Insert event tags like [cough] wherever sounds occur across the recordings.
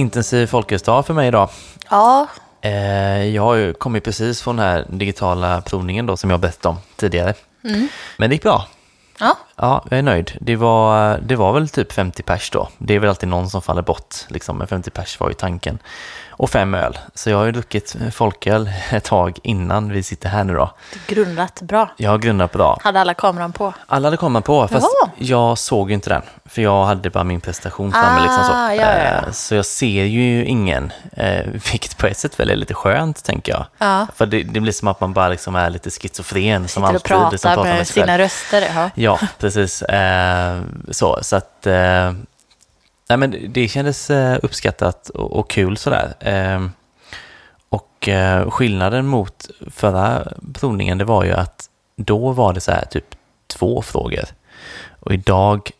intensiv folkhälsodag för mig idag. Ja, Eh, jag har ju kommit precis från den här digitala provningen då som jag bett om tidigare. Men det gick bra. ja. Ja, jag är nöjd. Det var, det var väl typ 50 pers då. Det är väl alltid någon som faller bort, liksom. men 50 pers var ju tanken. Och fem öl. Så jag har ju druckit folköl ett tag innan vi sitter här nu då. grundat bra. Jag har grundat bra. Hade alla kameran på? Alla hade kommit på, fast Jaha. jag såg ju inte den. För jag hade bara min prestation framme. liksom så. Ah, ja, ja. Eh, så jag ser ju ingen, eh, [laughs] vilket på ett sätt väl är lite skönt, tänker jag. Ja. För det, det blir som att man bara liksom är lite schizofren. som Sitter och alltid, pratar liksom pratar med själv. sina röster. Ja. Ja, precis. Eh, så, så att... Eh, nej, men det kändes eh, uppskattat och, och kul sådär. Eh, och eh, skillnaden mot förra provningen, det var ju att då var det så här typ två frågor. Och idag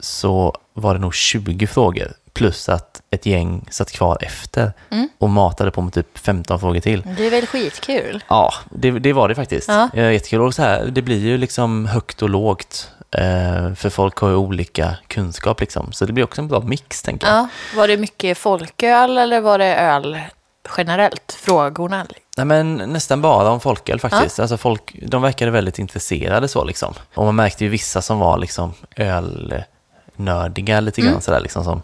så var det nog 20 frågor. Plus att ett gäng satt kvar efter och matade på med typ 15 frågor till. Det är väl skitkul? Ja, det, det var det faktiskt. Ja. Ja. Jättekul. Och så här, det blir ju liksom högt och lågt. Eh, för folk har ju olika kunskap liksom. Så det blir också en bra mix, tänker jag. Ja. Var det mycket folköl eller var det öl generellt? Frågorna? Nej, men nästan bara om folköl faktiskt. Alltså folk, de verkade väldigt intresserade så liksom. Och man märkte ju vissa som var liksom ölnördiga lite grann sådär liksom som,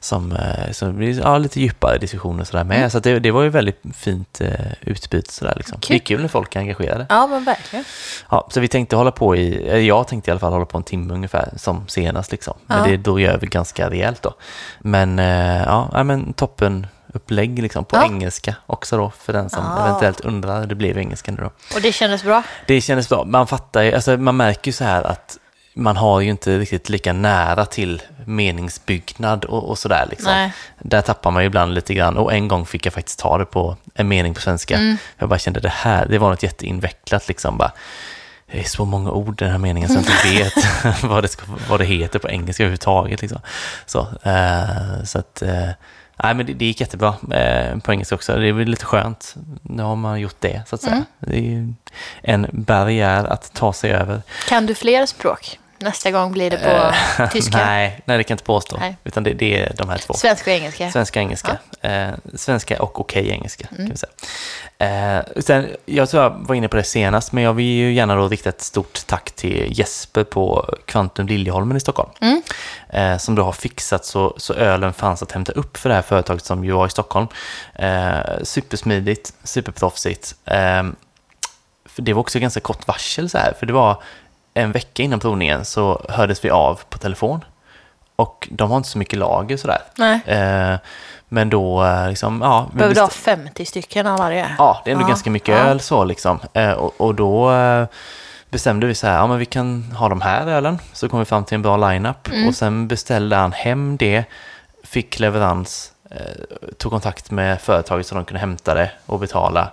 som, eh, som ja, lite djupare diskussioner sådär med. Så att det, det var ju väldigt fint eh, utbyte sådär liksom. Kul. Det är kul när folk är engagerade. Ja, men verkligen. Ja, så vi tänkte hålla på i, jag tänkte i alla fall hålla på en timme ungefär som senast liksom. Men Ja. det, då gör vi ganska rejält då. Men eh, ja, ja, men toppen upplägg liksom på Ja. engelska också då för den som Ah. eventuellt undrar. Det blev engelska nu då. Och det kändes bra? Det kändes bra. Man fattar ju, alltså man märker ju så här att man har ju inte riktigt lika nära till meningsbyggnad och, och sådär liksom. Nej. Där tappar man ju ibland lite grann och en gång fick jag faktiskt ta det på en mening på svenska. Mm. Jag bara kände det här, det var något jätteinvecklat liksom bara. Det är så många ord i den här meningen så jag inte [laughs] vet [laughs] vad, det ska, vad det heter på engelska överhuvudtaget. Liksom. Så, eh, så att, eh, nej, men det, det gick jättebra eh, på engelska också. Det är väl lite skönt. Nu har man gjort det, så att säga. Mm. Det är en barriär att ta sig över. Kan du fler språk? Nästa gång blir det på [laughs] tyska? [laughs] nej, nej, det kan jag inte påstå. Nej. Utan det, det är de här två. Svenska och engelska? Svenska och engelska. Eh, svenska och okej engelska, kan vi säga. Eh, sen, jag tror jag var inne på det senast, men jag vill ju gärna då rikta ett stort tack till Jesper på Kvantum Liljeholmen i Stockholm. Eh, som då har fixat så, så ölen fanns att hämta upp för det här företaget som ju var i Stockholm. Eh, supersmidigt, superproffsigt. Eh, för det var också ganska kort varsel så här, för det var en vecka innan provningen så hördes vi av på telefon. Och de har inte så mycket lager sådär. Nej. Eh, men då, eh, liksom, ja. Behöver du ha bestäm- 50 stycken av varje? Ja, det är ändå Ja. ganska mycket Ja. öl så liksom. Eh, och, och då eh, bestämde vi så här, ja men vi kan ha de här ölen. Så kom vi fram till en bra lineup. Mm. Och sen beställde han hem det, fick leverans, eh, tog kontakt med företaget så de kunde hämta det och betala.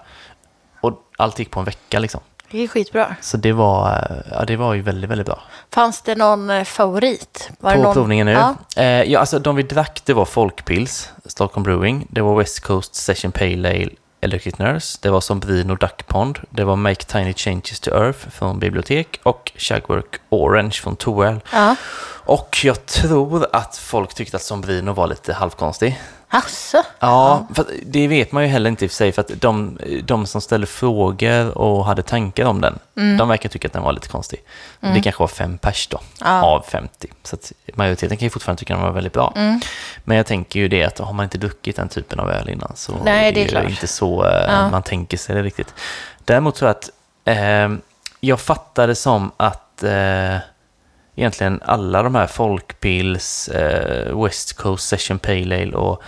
Och allt gick på en vecka liksom. Det är skitbra. Så det var, eh, ja, det var ju väldigt, väldigt bra. Fanns det någon eh, favorit? Var på någon... provningen nu? Ja. Eh, ja, alltså de vi drack det var Folkpils, Stockholm Brewing. Det var West Coast Session Pale Ale, Electric Nurse. Det var Sombrino Duck Pond. Det var Make Tiny Changes to Earth från Bibliotek. Och Shagwork Orange från Toel. Ja. Och jag tror att folk tyckte att Sombrino var lite halvkonstig. Asså? Ja, för att det vet man ju heller inte i och för sig, för att de, de som ställde frågor och hade tankar om den, Mm. de verkar tycka att den var lite konstig. Det kanske var fem pers då, Ja. av 50. Så majoriteten kan ju fortfarande tycka att den var väldigt bra. Mm. Men jag tänker ju det att har man inte druckit den typen av öl innan så Nej, det är ju klart. inte så eh, Ja. man tänker sig det riktigt. Däremot tror jag att eh, jag fattade som att eh, egentligen alla de här Folkpils, eh, West Coast Session Pale Ale och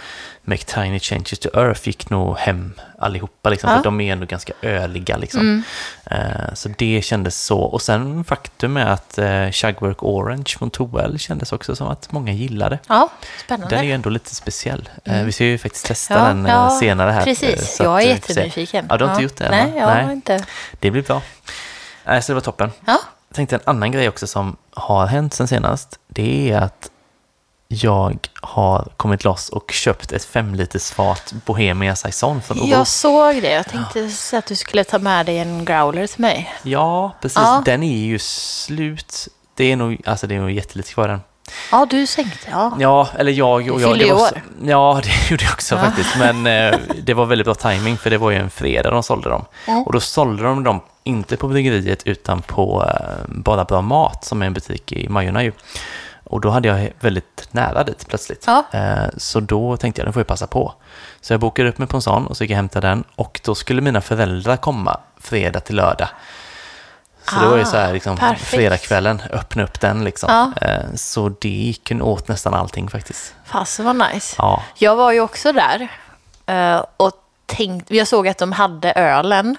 Make Tiny Changes to Earth gick nog hem allihopa, liksom, Ja. för de är ändå ganska öliga. Liksom. Mm. Eh, så det kändes så. Och sen faktum är att eh, Shagwork Orange från Toel kändes också som att många gillade. Ja, spännande. Den är ju ändå lite speciell. Eh, vi ska ju faktiskt testa Ja, den eh, ja, senare här. eh, Precis, så jag är eh, jättenyfiken. Ja, du har inte gjort det än, Nej, va? jag Nej. har inte. Det blir bra. Nej, så det var toppen. Ja, tänkte en annan grej också som har hänt sen senast. Det är att jag har kommit loss och köpt ett femliters fat Bohemia Saison från Oro. jag såg det. Jag tänkte så att du skulle ta med dig en growler till mig. Ja, precis. Ja. Den är ju slut. Det är nog, alltså det är nog jättelite kvar den. Ja, du sänkte. Ja. Ja, eller jag och jag. Det var år. ja, det [laughs] gjorde jag också Ja. faktiskt. Men eh, det var väldigt bra timing för det var ju en fredag de sålde dem. Mm. Och då sålde de dem inte på bryggeriet utan på eh, Bara Bra Mat som är en butik i Majorna ju. Och då hade jag väldigt nära dit plötsligt. Ja. Eh, så då tänkte jag, nu får jag passa på. Så jag bokade upp mig på en sån och så gick jag och hämtade den. Och då skulle mina föräldrar komma fredag till lördag. Så det var ju Ah, så här liksom perfekt. fredagskvällen, öppna upp den liksom. Ja. Eh, så det gick åt nästan allting faktiskt. Fasen var nice. Ja, Jag var ju också där eh, och tänkte, jag såg att de hade ölen,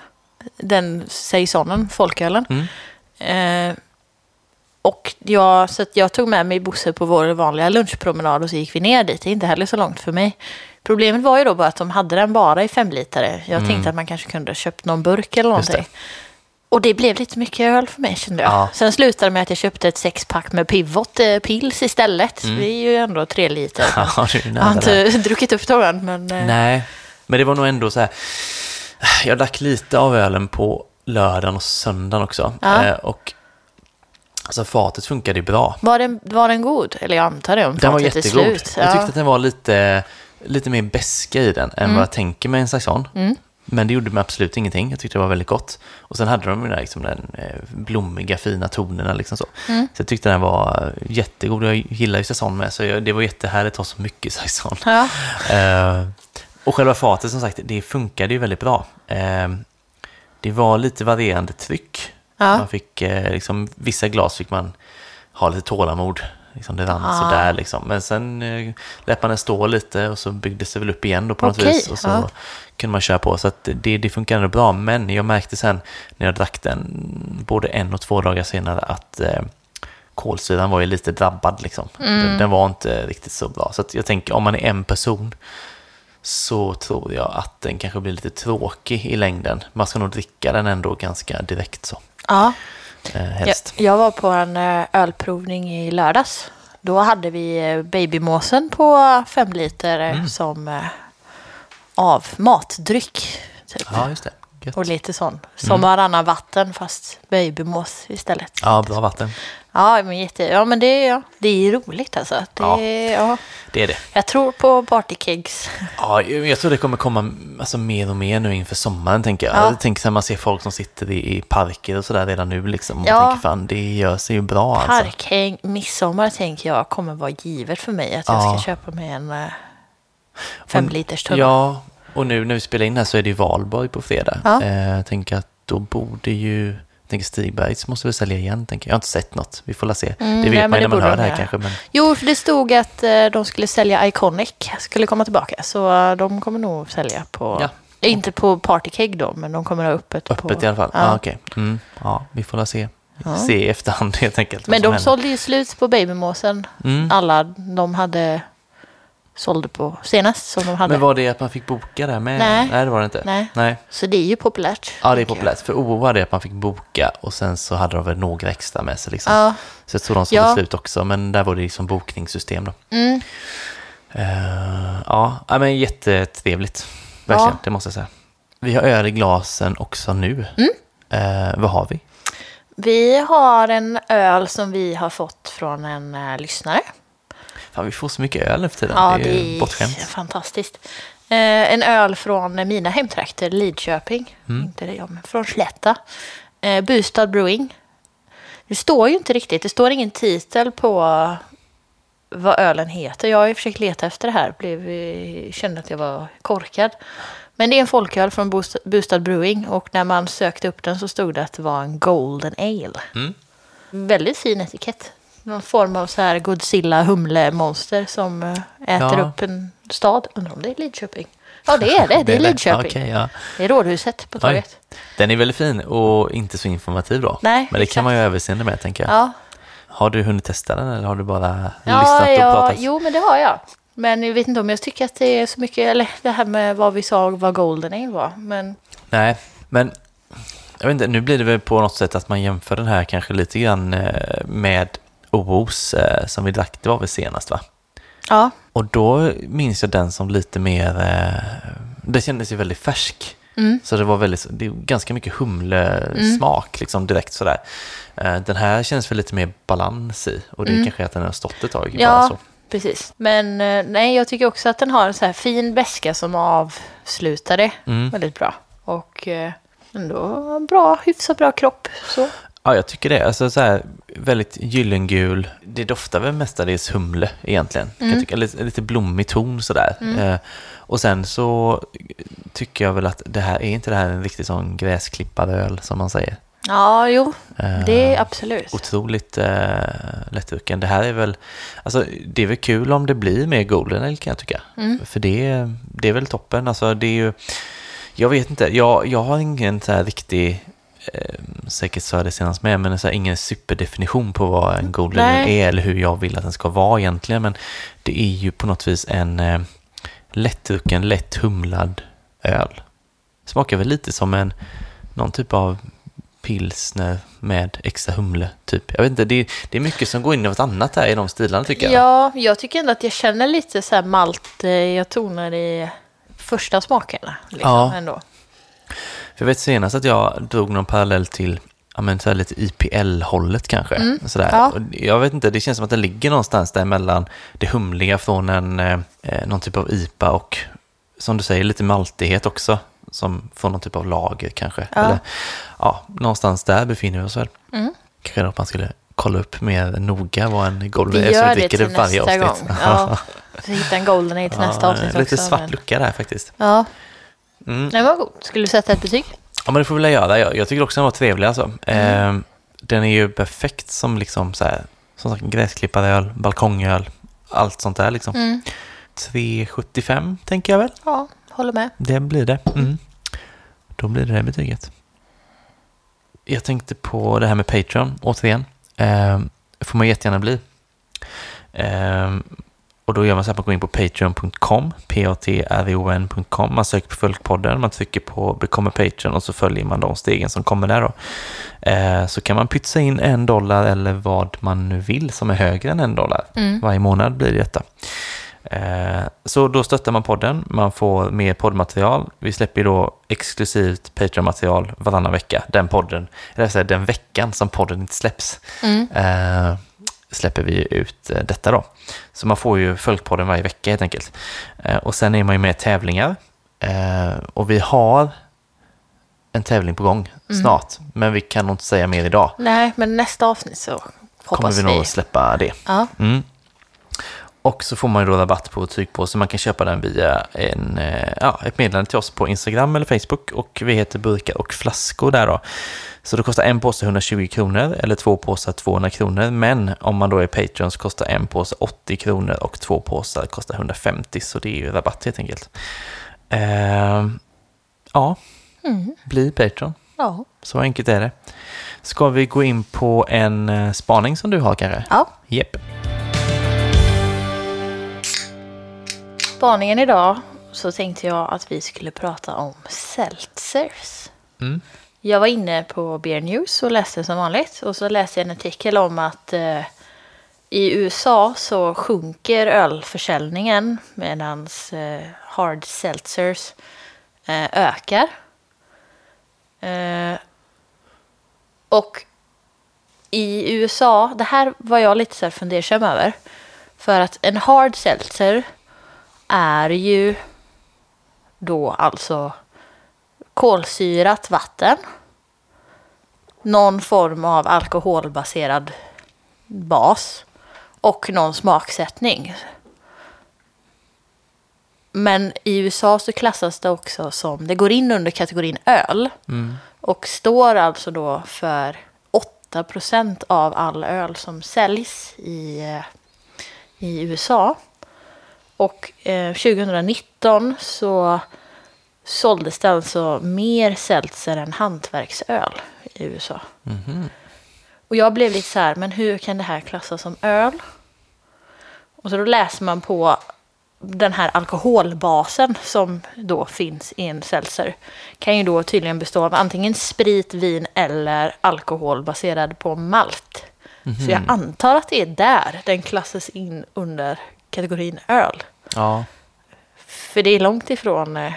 den saisonen, folkölen. Mm. Eh, och jag, så jag tog med mig Bosse på vår vanliga lunchpromenad och så gick vi ner dit. Det är inte heller så långt för mig. Problemet var ju då bara att de hade den bara i fem litare. Jag tänkte att man kanske kunde köpt någon burk eller Mm. Någonting. Och det blev lite mycket öl för mig kände jag. Ja. Sen slutade det med att jag köpte ett sexpack med Pivot eh, Pils istället. Det är ju ändå tre liter. Mm. [laughs] ja Jag har inte [laughs] druckit upp dem men... eh, Nej, men det var nog ändå så här. Jag drack lite av ölen på lördagen och söndagen också. Ja. Eh, och alltså fatet funkade ju bra. Var den, var den god? Eller jag antar det om Den var jättegod. slut. Jag Ja. tyckte att den var lite, lite mer beska i den än vad jag tänker mig en saison. Mm. Men det gjorde mig absolut ingenting. Jag tyckte det var väldigt gott. Och sen hade de den, här, liksom, den eh, blommiga, fina tonerna. Liksom så. Mm. så jag tyckte den var eh, jättegod. Jag gillar ju säsong med, så jag, det var jättehärligt att ha så mycket [laughs] säsong. Ja. Eh, och själva fatet som sagt, det funkade ju väldigt bra. Eh, det var lite varierande tryck. Ja. Man fick, eh, liksom, vissa glas fick man ha lite tålamod. Liksom det rann Ah. sådär liksom. Men sen eh, lät man den stå lite och så byggdes det väl upp igen då på något Okej, vis. Och så ja. Kunde man köra på. Så att det, det funkade ändå bra. Men jag märkte sen när jag drack den både en och två dagar senare att eh, kolsyran var ju lite drabbad liksom. Mm. Den, den var inte riktigt så bra. Så jag tänker om man är en person så tror jag att den kanske blir lite tråkig i längden. Man ska nog dricka den ändå ganska direkt så. ja. Eh, Jag, helst. jag var på en eh, ölprovning i lördags. Då hade vi eh, babymåsen på fem liter Mm. som av matdryck. Typ. Ja, just det. Gött. Och lite sån. Som Mm. varannan vatten fast babymås istället. Ja, bra vatten. Ja, men, jätte, ja, men det, är- ja, det är roligt alltså. Det, Ja. ja. Det är det. Jag tror på partykegs. Ja, jag tror det kommer komma alltså, mer och mer nu inför sommaren, tänker jag. Ja. Jag tänker så här, man ser folk som sitter i, i parker och sådär redan nu liksom. Och Ja. tänker fan, det gör sig ju bra alltså. Parkhäng, midsommar tänker jag kommer vara givet för mig. Att jag Ja. ska köpa mig en eh, fem liters tunna. Ja, och nu när vi spelar in här så är det ju valborg på fredag. Ja. Eh, jag tänker att då borde ju, jag tänker Stigbergs måste väl sälja igen, tänker jag. Jag har inte sett något, vi får la se. Mm, det vet nej, man ju när man hör de det här göra. kanske, men Jo, för det stod att eh, de skulle sälja Iconic, skulle komma tillbaka. Så eh, de kommer nog sälja på, Ja. inte på Partykeg då, men de kommer ha öppet. öppet på, i alla fall. Ja. Ja, okej. Mm, ja, vi får la se. Ja. Se i efterhand [laughs] helt enkelt. Men de händer. sålde ju slut på babymåsen. Mm. Alla de hade sålde på senast som de hade. Men var det att man fick boka där med? Nej. Nej, det var det inte. Nej. Nej. Så det är ju populärt. Ja, det är tänker jag. populärt. För OO var det att man fick boka och sen så hade de väl några extra med sig. Liksom. Ja. Så jag tror de sålde Ja. slut också, men där var det liksom bokningssystem. Då. Mm. Eh, ja, ja, men jättetrevligt. Verkligen, Ja. det måste jag säga. Vi har öl i glasen också nu. Mm. Eh, vad har vi? Vi har en öl som vi har fått från en eh, lyssnare. Fan, vi får så mycket öl nu för tiden. Ja, det är ju bortskämt. fantastiskt. Eh, en öl från mina hemtrakter, Lidköping. Mm. Inte det, ja, men från Slätta. Eh, Bustad Brewing. Det står ju inte riktigt, det står ingen titel på vad ölen heter. Jag har ju försökt leta efter det här, blev, eh, kände att jag var korkad. Men det är en folköl från Bustad Brewing och när man sökte upp den så stod det att det var en Golden Ale. Mm. Väldigt fin etikett. Någon form av så här Godzilla humle-monster som eh, äter Ja. upp en stad. Undrar om det är Lidköping? Ja, det är det. [laughs] Det är Lidköping. Okej, ja. Det är Rådhuset på torget. Den är väldigt fin och inte så informativ då. Nej, Men det exakt. kan man ju överseende med, tänker jag. Ja, Har du hunnit testa den eller har du bara ja, lyssnat och ja pratat? jo men det har jag. Men jag vet inte om jag tycker att det är så mycket, eller det här med vad vi sa vad Golden Ale var. Men Nej, men jag vet inte, nu blir det väl på något sätt att man jämför den här kanske lite grann eh, med OOs eh, som vi drack, det var väl senast va? ja, Och då minns jag den som lite mer, eh, det kändes ju väldigt färsk. Så det var väldigt, det är ganska mycket humlesmak liksom direkt sådär. Eh, Den här känns väl lite mer balans i och det är kanske att den har stått ett tag. Ja, så. precis. Men nej, jag tycker också att den har en så här fin beska som avslutar det Mm. väldigt bra. Och ändå bra, hyfsat bra kropp. Så. Ja, jag tycker det. Alltså så här, väldigt gyllengul. Det doftar väl mestadels humle egentligen. Jag tycka. Lite, lite blommig ton sådär. Eh, och sen så tycker jag väl att det här är inte det här en riktigt sån gräsklippad öl som man säger. Ja, jo, Eh, det är absolut. Otroligt eh, lättdrucken. Det här är väl, alltså det är väl kul om det blir mer golden ale kan jag tycka. För det, det är väl toppen. Alltså det är ju, jag vet inte, jag, jag har ingen så här riktig, eh, säkert sa det senast med, men så här, ingen superdefinition på vad en ale Nej. är eller hur jag vill att den ska vara egentligen. Men det är ju på något vis en eh, lättdrucken, lätt humlad öl. Smakar väl lite som en, någon typ av pilsner med extra humle, typ. Jag vet inte, det är, det är mycket som går in i något annat här i de stilarna tycker jag. Ja, jag tycker ändå att jag känner lite så här malt, eh, jag tonar i första smakerna. Liksom, Ja. ändå. För jag vet senast att jag drog någon parallell till ja, men så lite IPL-hållet kanske. Sådär. Ja. Jag vet inte, det känns som att det ligger någonstans där mellan det humliga från en, eh, någon typ av IPA och som du säger, lite maltighet också. Som från någon typ av lager kanske. Ja. Eller, ja, någonstans där befinner vi oss väl. Mm. Kanske att man skulle kolla upp mer noga vad en golden Vi är. så vi det dricker till nästa gång. Ja, [laughs] så hitta en golden ale till nästa avsnitt Lite också. svart men- lucka där faktiskt. Ja. Mm. Den var god. Skulle du sätta ett betyg? Ja, men det får väl göra. Jag, jag tycker också den var trevlig alltså. Mm. Eh, den är ju perfekt som liksom så här, som sagt gräsklippad öl, balkongöl, allt sånt där liksom. Mm. 3,75 tänker jag väl. Ja, håller med. Det blir det. Mm. Då blir det det betyget. Jag tänkte på det här med Patreon, återigen. Eh, får man jättegärna bli. Eh, och då gör man så att man går in på patreon.com, p-a-t-r-o-n.com. Man söker på Folkpodden, man trycker på Become a Patreon och så följer man de stegen som kommer där då. Eh, så kan man pytsa in en dollar eller vad man nu vill som är högre än en dollar. Mm. Varje månad blir det detta. Eh, Så då stöttar man podden, man får mer poddmaterial. Vi släpper då exklusivt Patreon-material varannan vecka. Den podden, eller säga den veckan som podden inte släpps, Mm. eh, släpper vi ut eh, detta då. Så man får ju Följpodden varje vecka helt enkelt. Eh, Och sen är man ju med i tävlingar. Eh, Och vi har en tävling på gång snart, men vi kan nog inte säga mer idag. Nej, men nästa avsnitt så Kommer hoppas vi vi. nog släppa det. Ja. Mm. Och så får man ju då rabatt på tygpåse. Man kan köpa den via en, eh, ja, ett meddelande till oss på Instagram eller Facebook. Och vi heter Burkar och flaskor där då. Så det kostar en påse 120 kronor eller två påsar 200 kronor. Men om man då är Patreon så kostar en påse 80 kronor och två påsar kostar 150. Så det är ju rabatt helt enkelt. Eh, ja, Mm. bli Patreon. Ja. Så enkelt är det. Ska vi gå in på en eh, spaning som du har kanske? ja. Jepp. Spaningen idag så tänkte jag att vi skulle prata om seltzers. Mm. Jag var inne på Beer News och läste som vanligt. Och så läste jag en artikel om att eh, i USA så sjunker ölförsäljningen medan eh, hard seltzers eh, ökar. Eh, och i USA, det här var jag lite så här fundersam över. För att en hard seltzer är ju då alltså kolsyrat vatten. Någon form av alkoholbaserad bas och någon smaksättning. Men i USA så klassas det också som, det går in under kategorin öl och står alltså då för 8% av all öl som säljs i, eh, i USA. Och eh, 2019 så såldes det alltså mer seltzer än hantverksöl i USA. Och jag blev lite så här, men hur kan det här klassas som öl? Och så då läser man på den här alkoholbasen som då finns i en seltzer. Kan ju då tydligen bestå av antingen sprit, vin eller alkohol baserad på malt. Så jag antar att det är där den klassas in under kategorin öl. Ja, För det är långt ifrån eh,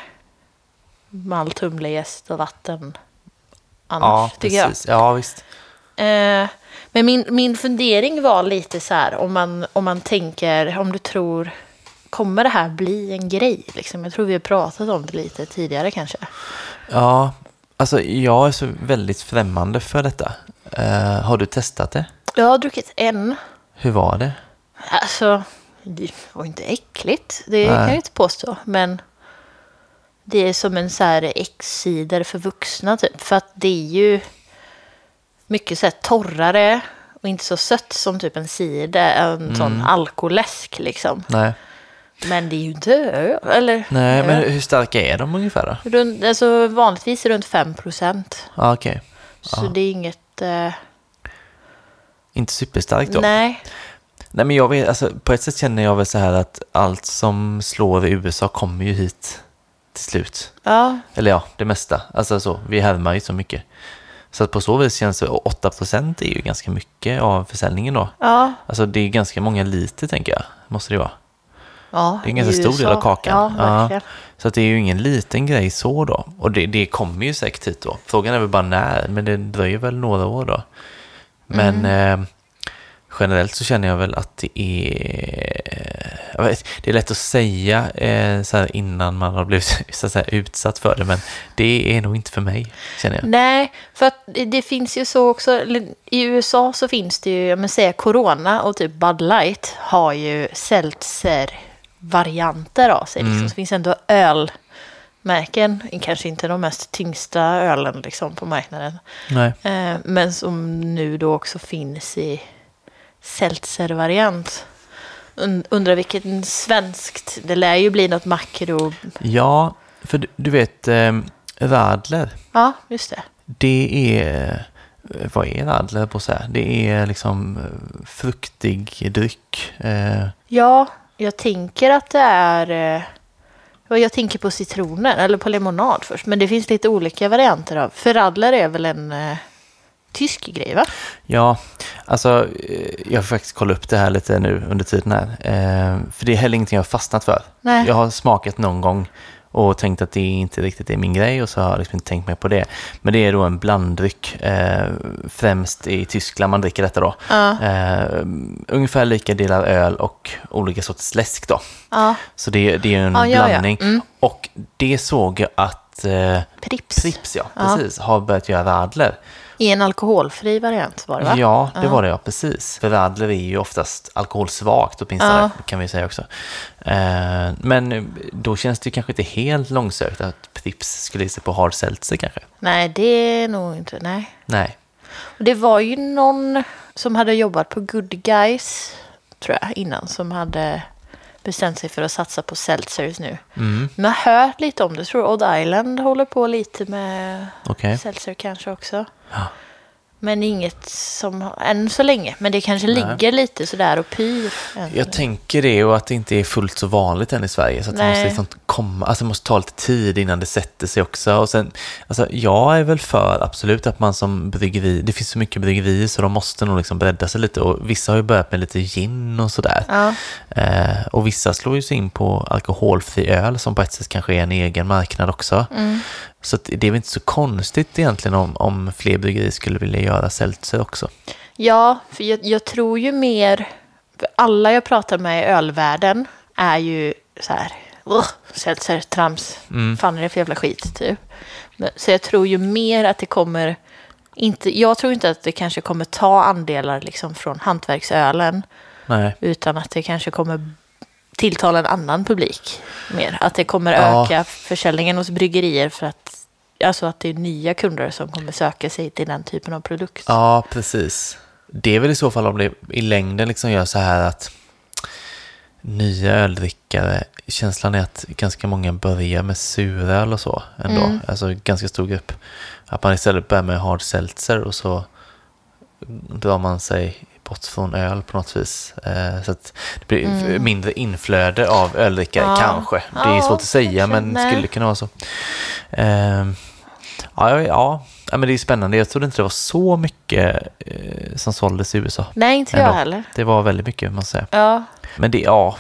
malt, humle, jäst och vatten. Ja, Annars, tycker jag. Ja, visst. Eh, men min, min fundering var lite så här, om man, om man tänker, om du tror, kommer det här bli en grej? Liksom? Jag tror vi har pratat om det lite tidigare kanske. Ja, alltså jag är så väldigt främmande för detta. Eh, har du testat det? Jag har druckit en. Hur var det? Alltså, det var inte äckligt, det Nej. kan jag inte påstå. Men det är som en så här X-cider för vuxna typ. För att det är ju mycket så här torrare och inte så sött som typ en cider, en sån alkoläsk liksom. Nej, Men det är ju inte eller? Nej men hur starka är de ungefär då? Runt, alltså vanligtvis runt 5 procent. Ja, okej. Så Ja. det är inget... Eh, Inte superstarkt då? nej. Nej, men jag vet, alltså, på ett sätt känner jag väl så här att allt som slår i USA kommer ju hit till slut. Ja, Eller ja, det mesta. Alltså så, vi härmar ju så mycket. Så att på så vis känns det, och 8% är ju ganska mycket av försäljningen då. ja, Alltså det är ganska många liter tänker jag, måste det vara. ja. Det är en ganska stor del av kakan. Ja, Ja. Så att det är ju ingen liten grej så då. Och det, det kommer ju säkert hit då. Frågan är väl bara när, men det dröjer väl några år då. Men Mm. eh, generellt så känner jag väl att det är... Vet, det är lätt att säga eh, så här innan man har blivit [laughs] så säga, utsatt för det, men det är nog inte för mig, känner jag. Nej, för att det, finns ju så också, i USA så finns det ju, jag men säga Corona och typ Bud Light har ju seltzer-varianter av sig. Liksom. Så det finns ändå ölmärken, kanske inte de mest tyngsta ölen liksom på marknaden. Nej. Eh, men som nu då också finns i seltzer-variant. Und- Undrar vilken svenskt, det lär ju bli något makro. Ja, för du, du vet, eh, radler, Ja, just det. det är... eh, Vad är radler på så här? Det är liksom eh, fruktig dryck. Eh, Ja, jag tänker att det är... eh, ja, Jag tänker på citroner, eller på lemonad först. Men det finns lite olika varianter av... För radler är väl en tysk grej, va? Ja, alltså eh, jag får faktiskt kolla upp det här lite nu under tiden här. Eh, för det är heller ingenting jag har fastnat för. Nej. Jag har smakat någon gång och tänkt att det inte riktigt är min grej och så har jag liksom inte tänkt mer på det. Men det är då en blanddryck, eh, främst i Tyskland man dricker detta då. Ja. Eh, ungefär lika delar öl och olika sorters läsk då. Ja, Så det, det är en Ja, blandning. Mm. Och det såg jag att eh, Prips. Prips, ja, Ja. precis, har börjat göra radler. I en alkoholfri variant var det, va? Ja, det var det ja, precis. För radler är ju oftast alkoholsvagt åtminstone, Ja. kan vi säga också. Eh, men då känns det kanske inte helt långsökt att Pripps skulle ge sig på hard seltzer kanske. Nej, det är nog inte... Nej. Nej. Och Det var ju någon som hade jobbat på Good Guys, tror jag, innan. Som hade bestämt sig för att satsa på seltzers nu. Mm, Men jag har hört lite om det. Jag tror Odd Island håller på lite med okej. seltzer kanske också. Ja. Men inget som, än så länge. Men det kanske Nej. ligger lite sådär och pyr. Jag tänker det och att det inte är fullt så vanligt än i Sverige. Så att det måste liksom komma, alltså det måste ta lite tid innan det sätter sig också. Och sen, alltså jag är väl för absolut att man som bryggeri, det finns så mycket bryggerier så de måste nog liksom bredda sig lite. Och vissa har ju börjat med lite gin och sådär. Ja, Eh, och vissa slår ju sig in på alkoholfri öl som på ett sätt kanske är en egen marknad också. mm. Så det är väl inte så konstigt egentligen om, om fler bryggerier skulle vilja göra seltzer också. ja för jag, jag tror ju mer... Alla jag pratar med i ölvärlden är ju så här... "Ugh, Seltzer, trams. Mm. Fan är det för jävla skit, typ. Så jag tror ju mer att det kommer... Inte, jag tror inte att det kanske kommer ta andelar liksom från hantverksölen. Nej. Utan att det kanske kommer tilltala en annan publik mer. Att det kommer Ja. öka försäljningen hos bryggerier för att, alltså att det är nya kunder som kommer söka sig till den typen av produkt. Ja, precis. Det är väl i så fall om det i längden liksom gör så här att nya öldrickare, känslan är att ganska många börjar med suröl och så ändå. Mm. Alltså ganska stor grupp. Att man istället börjar med hard seltzer och så drar man sig bort från öl på något vis. Eh, så att det blir Mm. mindre inflöde av öldrickare Ja. kanske. Det är Ja, svårt att säga men Nej. skulle kunna vara så. Eh, ja, ja, ja. men det är spännande. Jag trodde inte det var så mycket eh, som såldes i USA. Nej, inte jag heller. Det var väldigt mycket, jag säga. Ja, Men det, ja.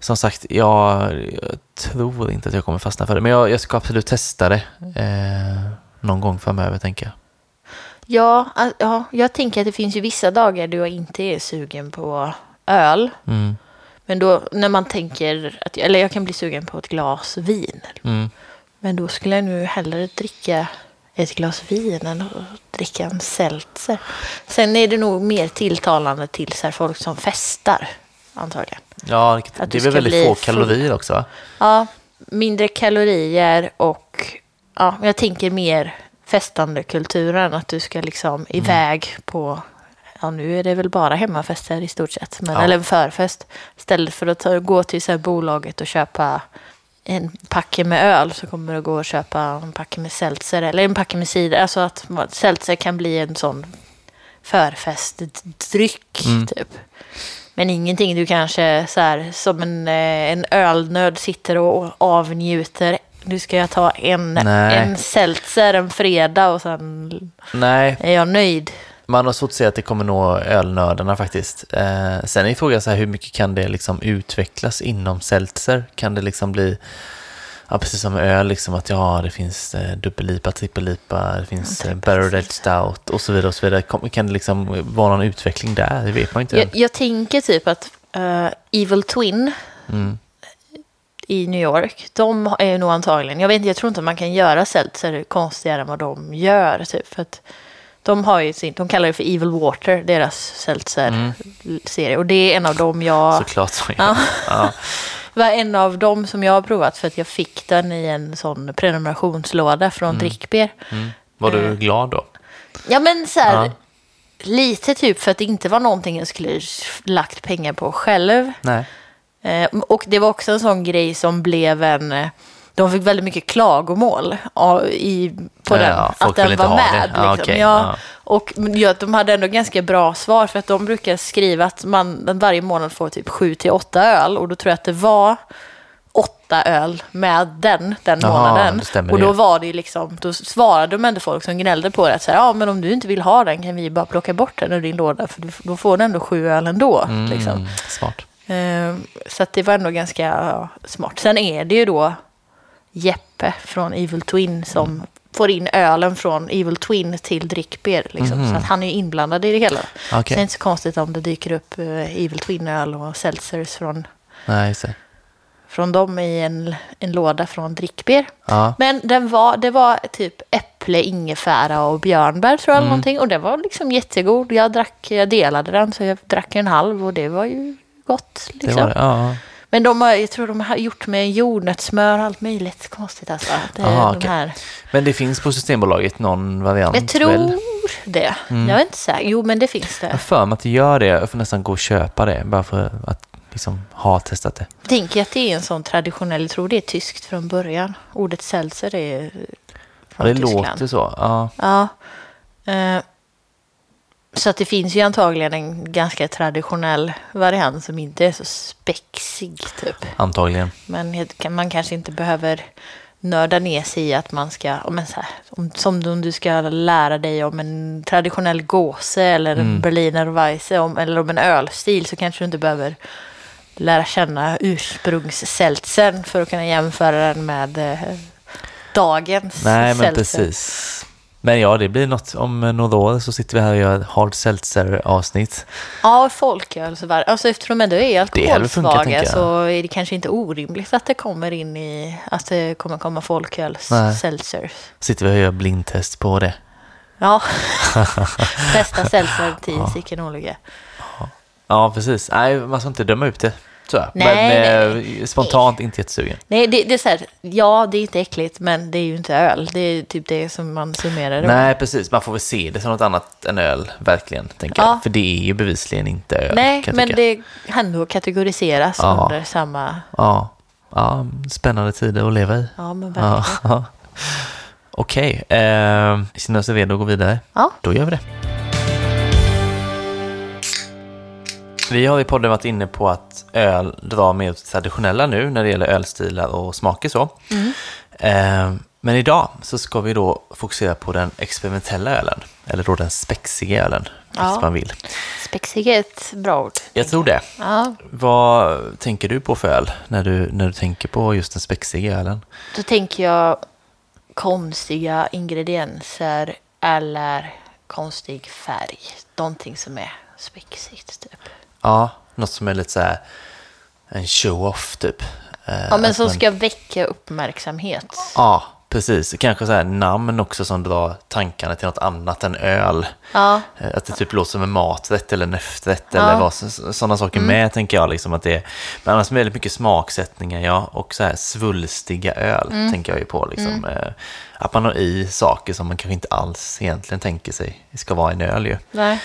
som sagt, jag, jag tror inte att jag kommer fastna för det. Men jag, jag ska absolut testa det eh, någon gång framöver, tänker jag. Ja, ja, jag tänker att det finns ju vissa dagar då jag inte är sugen på öl. Mm. Men då när man tänker att, eller jag kan bli sugen på ett glas vin. Mm. Men då skulle jag nu hellre dricka ett glas vin än att dricka en seltzer. Sen är det nog mer tilltalande till så folk som festar, antagligen. Ja, det du är väl väldigt få kalorier också? Ja, mindre kalorier och ja, jag tänker mer festande kulturen. Att du ska liksom Mm. iväg på, ja nu är det väl bara hemmafester i stort sett, men, Ja. eller en förfest. Istället för att ta, gå till så bolaget och köpa en packe med öl så kommer du gå och köpa en packe med seltzer eller en packe med cider. Alltså att seltzer kan bli en sån förfestdryck Mm. typ. Men ingenting du kanske så här, som en, eh, en ölnöd sitter och avnjuter. Nu ska jag ta en, Nej. en seltzer en fredag och sen Nej, är jag nöjd. man har svårt att säga att det kommer nå ölnördarna faktiskt. Eh, sen är frågan så här, hur mycket kan det liksom utvecklas inom seltzer? Kan det liksom bli, ja precis som öl, liksom att ja, det finns eh, dubbellipa, trippellipa, det finns eh, barrel stout och så vidare och så vidare. Kom- Kan det liksom vara någon utveckling där? Det vet man inte. Jag, jag tänker typ att eh, Evil Twin Mm. I New York, de är nog antagligen, jag vet inte, jag tror inte man kan göra seltzer konstigare än vad de gör. Typ, för att de har ju sin, de kallar det för Evil Water, deras seltzer-serie. Och det är en av dem jag... Såklart så. Ja. Ja. Det [laughs] var en av dem som jag har provat för att jag fick den i en sån prenumerationslåda från Drickbeer. Mm. Var du glad då? Ja men så här, Ja. lite typ för att det inte var någonting jag skulle lagt pengar på själv. Nej. Eh, och det var också en sån grej som blev en... eh, De fick väldigt mycket klagomål i, på den. ja, att den var med. Liksom. okej, ja. ja. Och ja, de hade ändå ganska bra svar för att de brukar skriva att man varje månad får typ sju till åtta öl. Och då tror jag att det var åtta öl med den, den Jaha, månaden. Och då var det ju liksom, då svarade de ändå folk som gnällde på det att så här, ja men om du inte vill ha den kan vi bara plocka bort den ur din låda för då får du ändå sju öl ändå. Liksom. Mm, smart. Eh, Så det var ändå ganska smart. Sen är det ju då Jeppe från Evil Twin som får in ölen från Evil Twin till Drickbeer. Liksom. Så att han är ju inblandad i det hela. Så Okej. det är inte så konstigt om det dyker upp eh, Evil Twin-öl och seltzers från, Nej, från dem i en, en låda från Drickbeer. Ja. Men den var, det var typ äpple, ingefära och björnbär tror jag. eller Någonting. Och det var liksom jättegod. Jag, drack, jag delade den så jag drack en halv och det var ju gott. Det Liksom. var det. Ja. Men de har, jag tror de har gjort med jordnötssmör och allt möjligt konstigt alltså. Det är Aha, de här. Men det finns på Systembolaget någon variant Jag tror väl? det. Mm. Jag är inte säker. Jo, men det finns Jag det. för mig att det gör det. Jag får nästan gå och köpa det bara för att liksom ha testat det. Jag tänker att det är en sån traditionell, jag tror det är tyskt från början. Ordet seltzer är Ja, från det Tyskland. låter så. Ja. Ja. Eh, så att det finns ju antagligen en ganska traditionell variant som inte är så spexig typ. Antagligen. Men man kanske inte behöver nörda ner sig i att man ska, men så här, om, som om du ska lära dig om en traditionell gåse eller Mm. en berliner weisse om, eller om en ölstil så kanske du inte behöver lära känna ursprungsseltzern för att kunna jämföra den med eh, dagens Nej, men seltzer. precis. Men ja, det blir något. Om några år så sitter vi här och gör ett hard seltzer-avsnitt. Ja, folköl. Så var, alltså eftersom de ändå är alkoholsvaga så är det kanske inte orimligt att det kommer in i att det kommer komma folköl Nej. seltzers. Sitter vi och gör blindtest på det. Ja, [laughs] bästa seltzer till sicken olycka. Ja, precis. Nej, man ska inte döma ut det. Så. här. Nej, men nej. eh, spontant inte jättesugen. Nej, det, det är så här, ja, det är inte äckligt, men det är ju inte öl. Det är typ det som man summerar det. Nej, precis. Man får väl se det som något annat än öl, verkligen. Tänker Ja. jag. För det är ju bevisligen inte öl. Nej, kan jag men tycka. det ändå kategoriseras Ja. under samma... Ja. ja, spännande tider att leva i. Ja, men verkligen. Ja. [laughs] Okej, eh, känner oss redo att gå vidare? Ja. Då gör vi det. Vi har i podden varit inne på att öl drar mer åt traditionella nu när det gäller ölstilar och smaker så. Mm. Eh, men idag så ska vi då fokusera på den experimentella ölen, eller då den spexiga ölen. Ja. vilket man vill. Spexig är ett bra ord. Jag tror det. Ja, Vad tänker du på för öl när du, när du tänker på just den spexiga ölen? då tänker jag konstiga ingredienser eller konstig färg. Någonting som är spexigt typ. Ja, något som är lite så här en show-off typ. Eh, Ja, men att som man- ska väcka uppmärksamhet. Ja, precis. Kanske så här namn också som drar tankarna till något annat än öl. Ja, Eh, Att det typ låter som en maträtt eller en efterrätt Ja. eller vad, sådana saker med tänker jag. Liksom att det är, men annars väldigt mycket smaksättningar ja, och så här svulstiga öl tänker jag ju på. Liksom. Eh, Att man har i saker som man kanske inte alls egentligen tänker sig ska vara en öl ju. nej.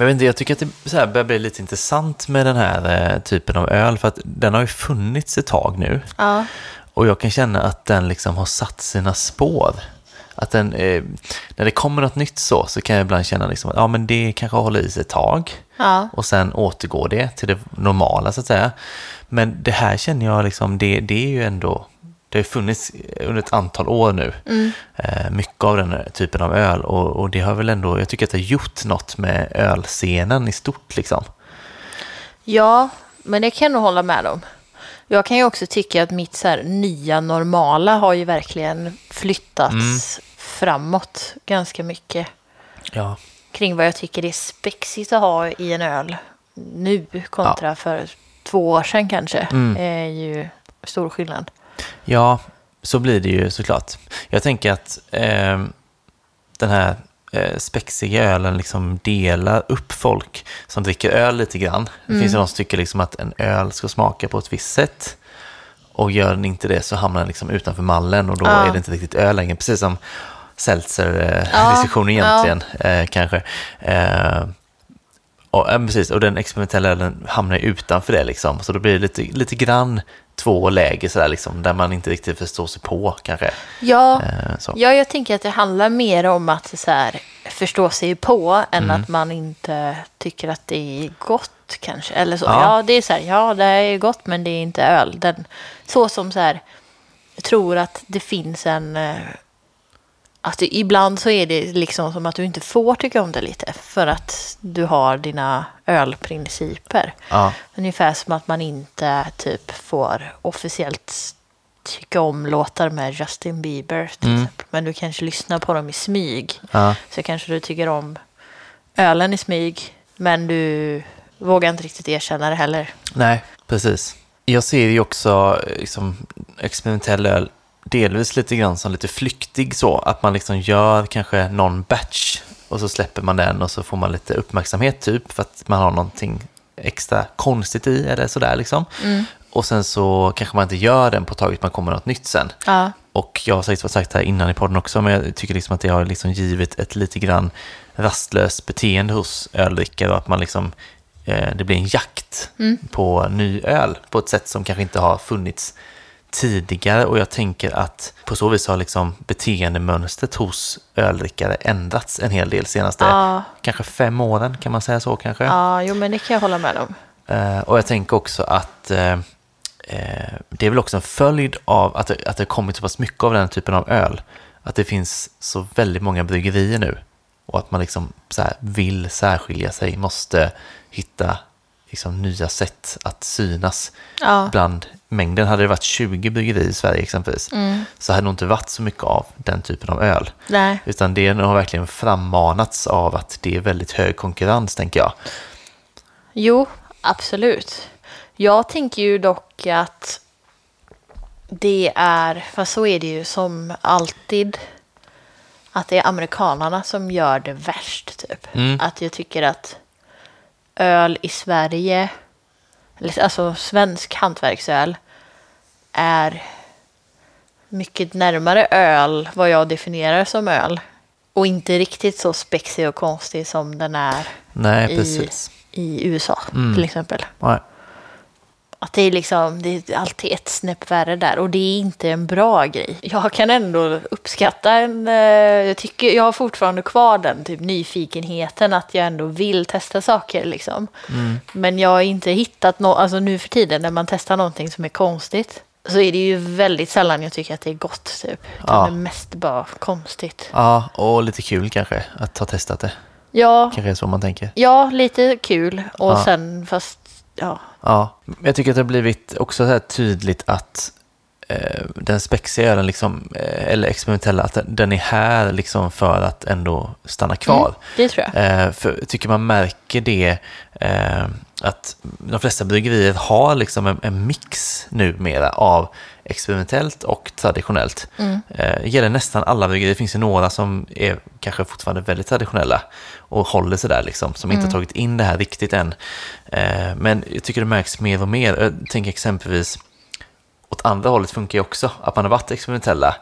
Men jag, vet inte, jag tycker att det så här börjar bli lite intressant med den här eh, typen av öl för att den har ju funnits ett tag nu. Ja, Och jag kan känna att den liksom har satt sina spår. Att den, eh, när det kommer något nytt så, så kan jag ibland känna liksom att ja, men det kanske håller i sig ett tag. ja, Och sen återgår det till det normala så att säga. Men det här känner jag liksom, det, det är ju ändå, det har funnits under ett antal år nu. Eh, mycket av den här typen av öl. Och, och det har väl ändå, jag tycker att det har gjort något med ölscenen i stort liksom. ja, men det kan jag nog hålla med om. Jag kan ju också tycka att mitt så här nya normala har ju verkligen flyttats framåt ganska mycket. Ja, Kring vad jag tycker är spexigt att ha i en öl nu kontra för två år sedan kanske. är ju stor skillnad. Ja, så blir det ju såklart. Jag tänker att eh, den här eh, spexiga ölen liksom delar upp folk som dricker öl lite grann. Det finns ju de som tycker liksom att en öl ska smaka på ett visst sätt. Och gör den inte det så hamnar den liksom utanför mallen och då Ja. är det inte riktigt öl längre. Precis som Ja, seltzer-diskussionen egentligen eh, kanske. Eh, och, ja, precis, och den experimentella ölen hamnar ju utanför det liksom. Så då blir det lite, lite grann två läger sådär liksom, där man inte riktigt förstår sig på kanske. Ja, Eh, ja, jag tänker att det handlar mer om att så här, förstå sig på än Mm. att man inte tycker att det är gott kanske. Eller så. Ja. Ja, det är så här, ja det är gott men det är inte öl. Den, så som så här, tror att det finns en... Att det, ibland så är det liksom som att du inte får tycka om det lite för att du har dina ölprinciper. Ja, Ungefär som att man inte typ får officiellt tycka om låtar med Justin Bieber till Mm. exempel. Men du kanske lyssnar på dem i smyg. ja, Så kanske du tycker om ölen i smyg. Men du vågar inte riktigt erkänna det heller. nej, precis. Jag ser ju också liksom, experimentell öl delvis lite grann som lite flyktig så, att man liksom gör kanske någon batch och så släpper man den och så får man lite uppmärksamhet typ för att man har någonting extra konstigt i eller sådär liksom. Och sen så kanske man inte gör den på taget, man kommer något nytt sen. Ja, Och jag har säkert sagt det här innan i podden också, men jag tycker liksom att det har liksom givit ett lite grann rastlöst beteende hos öldrickare och att man liksom, eh, det blir en jakt på ny öl på ett sätt som kanske inte har funnits tidigare och jag tänker att på så vis har liksom beteendemönstret hos öldrickare ändrats en hel del senaste Ja. kanske fem åren, kan man säga så kanske? ja jo men det kan jag hålla med om. Eh, och jag tänker också att eh, eh, det är väl också en följd av att det, att det kommit så pass mycket av den typen av öl. Att det finns så väldigt många bryggerier nu. Och att man liksom så vill särskilja sig, måste hitta liksom nya sätt att synas. Ja. Bland mängden, hade det varit 20 bryggerier i Sverige exempelvis, så hade det nog inte varit så mycket av den typen av öl. Nej. Utan det har verkligen frammanats av att det är väldigt hög konkurrens, tänker jag. Jo, absolut. Jag tänker ju dock att det är, fast så är det ju som alltid, att det är amerikanarna som gör det värst typ. Mm. Att jag tycker att öl i Sverige, alltså svensk hantverksöl, är mycket närmare öl, vad jag definierar som öl. Och inte riktigt så spexig och konstig som den är Nej, i, i USA Mm. till exempel. Nej. Att det är liksom, det är alltid ett snäpp värre där och det är inte en bra grej. Jag kan ändå uppskatta en, eh, jag tycker, jag har fortfarande kvar den typ nyfikenheten att jag ändå vill testa saker liksom. Mm. Men jag har inte hittat något, alltså nu för tiden när man testar någonting som är konstigt så är det ju väldigt sällan jag tycker att det är gott typ. Utan Ja. det är mest bara konstigt. Ja, och lite kul kanske att ha testat det. Ja, Kanske är så man tänker. ja lite kul. Och Ja. sen fast, ja. Ja, jag tycker att det har blivit också så tydligt att eh, den spexiga ölen, liksom, eh, eller experimentella, att den- är här liksom för att ändå stanna kvar. Mm, det tror jag. Eh, för tycker man märker det eh, att de flesta bryggerier har liksom en, en mix numera av experimentellt och traditionellt. Mm. Eh, gäller nästan alla bryggerier. Det finns ju några som är kanske fortfarande väldigt traditionella och håller sig där liksom, som inte har tagit in det här riktigt än. Eh, men jag tycker det märks mer och mer. Jag tänker exempelvis åt andra hållet funkar ju också, att man har varit experimentella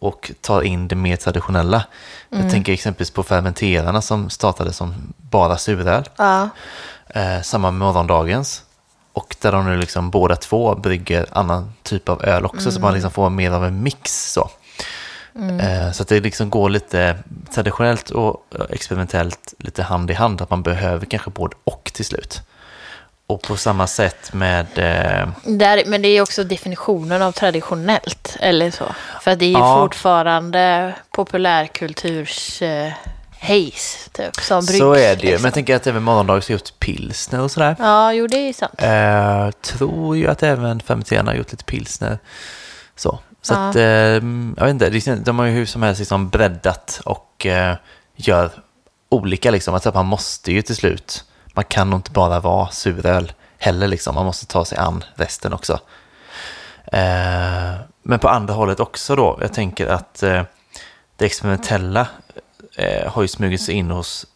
och tar in det mer traditionella. Jag tänker exempelvis på fermenterarna som startade som bara suröl. Ja. Eh, samma med morgondagens. Och där de nu liksom båda två brygger annan typ av öl också, så man liksom får mer av en mix. Så, eh, så att det liksom går lite traditionellt och eh, experimentellt lite hand i hand, att man behöver kanske både och till slut. Och på samma sätt med... Eh, Där, men det är också definitionen av traditionellt, eller så. För det är Ja. fortfarande populärkulturs eh, haze, typ, som bryggs. så är det ju. liksom. Men jag tänker att även morgondagens har gjort pilsner och sådär. Ja, jo, det är sant. Eh, tror ju att även fermenterarna har gjort lite pilsner. Så, så Ja. att, eh, jag vet inte, de har ju hur som helst liksom breddat och eh, gör olika liksom. Att man måste ju till slut, man kan nog inte bara vara suröl heller liksom. Man måste ta sig an resten också. Eh, men på andra hållet också då, jag tänker att eh, det experimentella eh, har ju smugit sig in hos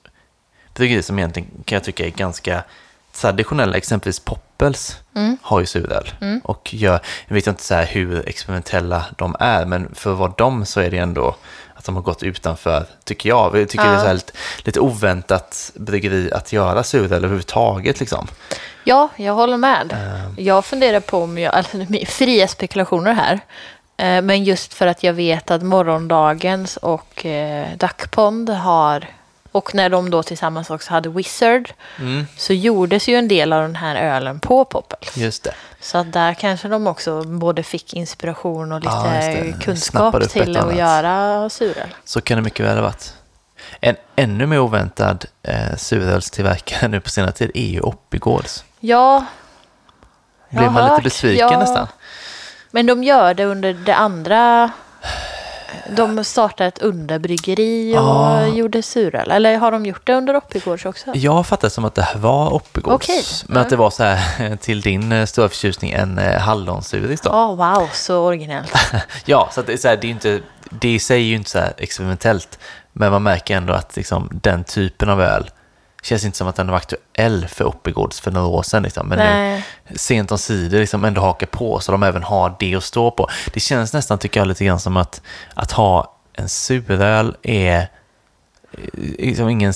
bryggerier som egentligen kan jag tycka är ganska traditionella, exempelvis Poppels har ju suröl. Och gör, jag vet inte så hur experimentella de är, men för vad de så är det ändå att de har gått utanför, tycker jag. Jag tycker det är så här lite, lite oväntat bryggeri att göra suröl överhuvudtaget. Liksom. Ja, jag håller med. Ehm. Jag funderar på om jag, [laughs] alltså fria spekulationer här. Eh, Men just för att jag vet att morgondagens och eh, Duckpond har, och när de då tillsammans också hade Wizard, Mm. så gjordes ju en del av den här ölen på Poppels. Just det. Så att där kanske de också både fick inspiration och lite Ja, kunskap till att annat. göra suröl. Så kan det mycket väl ha varit. En ännu mer oväntad eh, surölstillverkare nu på senare tid är ju Oppigårds. Ja, Blev man lite hört, besviken ja. nästan? Men de gör det under det andra. De startade ett underbryggeri och Ah. gjorde suröl. Eller har de gjort det under Oppigårds också? Jag fattade som att det här var Oppigårds. Okej. Men att det var så här, till din eh, stora förtjusning, en eh, hallonsuris då. Ja, wow, så originellt. [laughs] Ja, så det, är så här, det är inte, det i sig är ju inte så experimentellt. Men man märker ändå att liksom, den typen av öl känns inte som att den var aktuell för Oppigårds för några år sedan. Liksom. Men Nej. nu, sent om sidor liksom ändå hakar på så de även har det att stå på. Det känns nästan, tycker jag, lite grann som att, att ha en suröl är eh, liksom ingen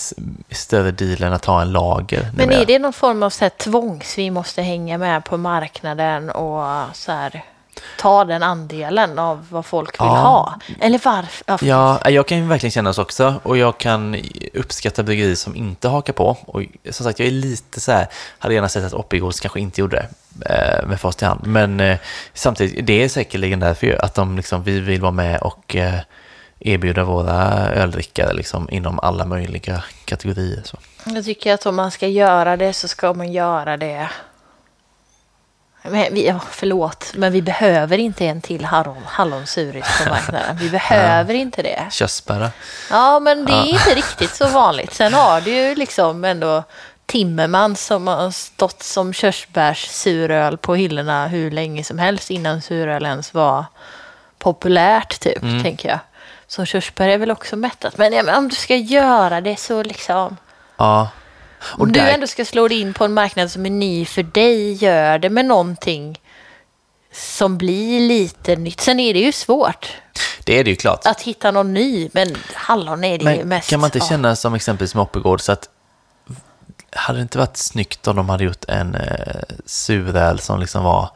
större deal än att ha en lager. Men är det någon form av så här tvångs vi måste hänga med på marknaden och så här, ta den andelen av vad folk vill Ja. ha? Eller varför? Ja, Ja, jag kan ju verkligen känna så också och jag kan uppskatta bryggerier som inte hakar på. Och som sagt, jag är lite så här, hade gärna sett att Oppigårds kanske inte gjorde det eh, med fast i hand. Men eh, samtidigt, det är säkerligen därför ju att de liksom, vi vill vara med och eh, erbjuda våra öldrickare liksom inom alla möjliga kategorier. Så. Jag tycker att om man ska göra det så ska man göra det. Men vi, ja, förlåt, men vi behöver inte en till hallon, hallonsuris på marknaden. Vi behöver inte det. Körsbära. Ja, men det är inte riktigt så vanligt. Sen har du ju liksom ändå Timmerman som har stått som körsbärssuröl på hyllorna hur länge som helst innan suröl ens var populärt, typ, Mm. tänker jag. Så körsbär är väl också mättat. Ja, men om du ska göra det så liksom... Ja. Och Om du där- ändå ska slå dig in på en marknad som är ny för dig, gör det med någonting som blir lite nytt. Sen är det ju svårt Det är det ju klart. att hitta någon ny, men hallon är det ju Men mest... kan man inte ja. känna som exempelvis med Oppigård så att hade det inte varit snyggt om de hade gjort en eh, suröl som liksom var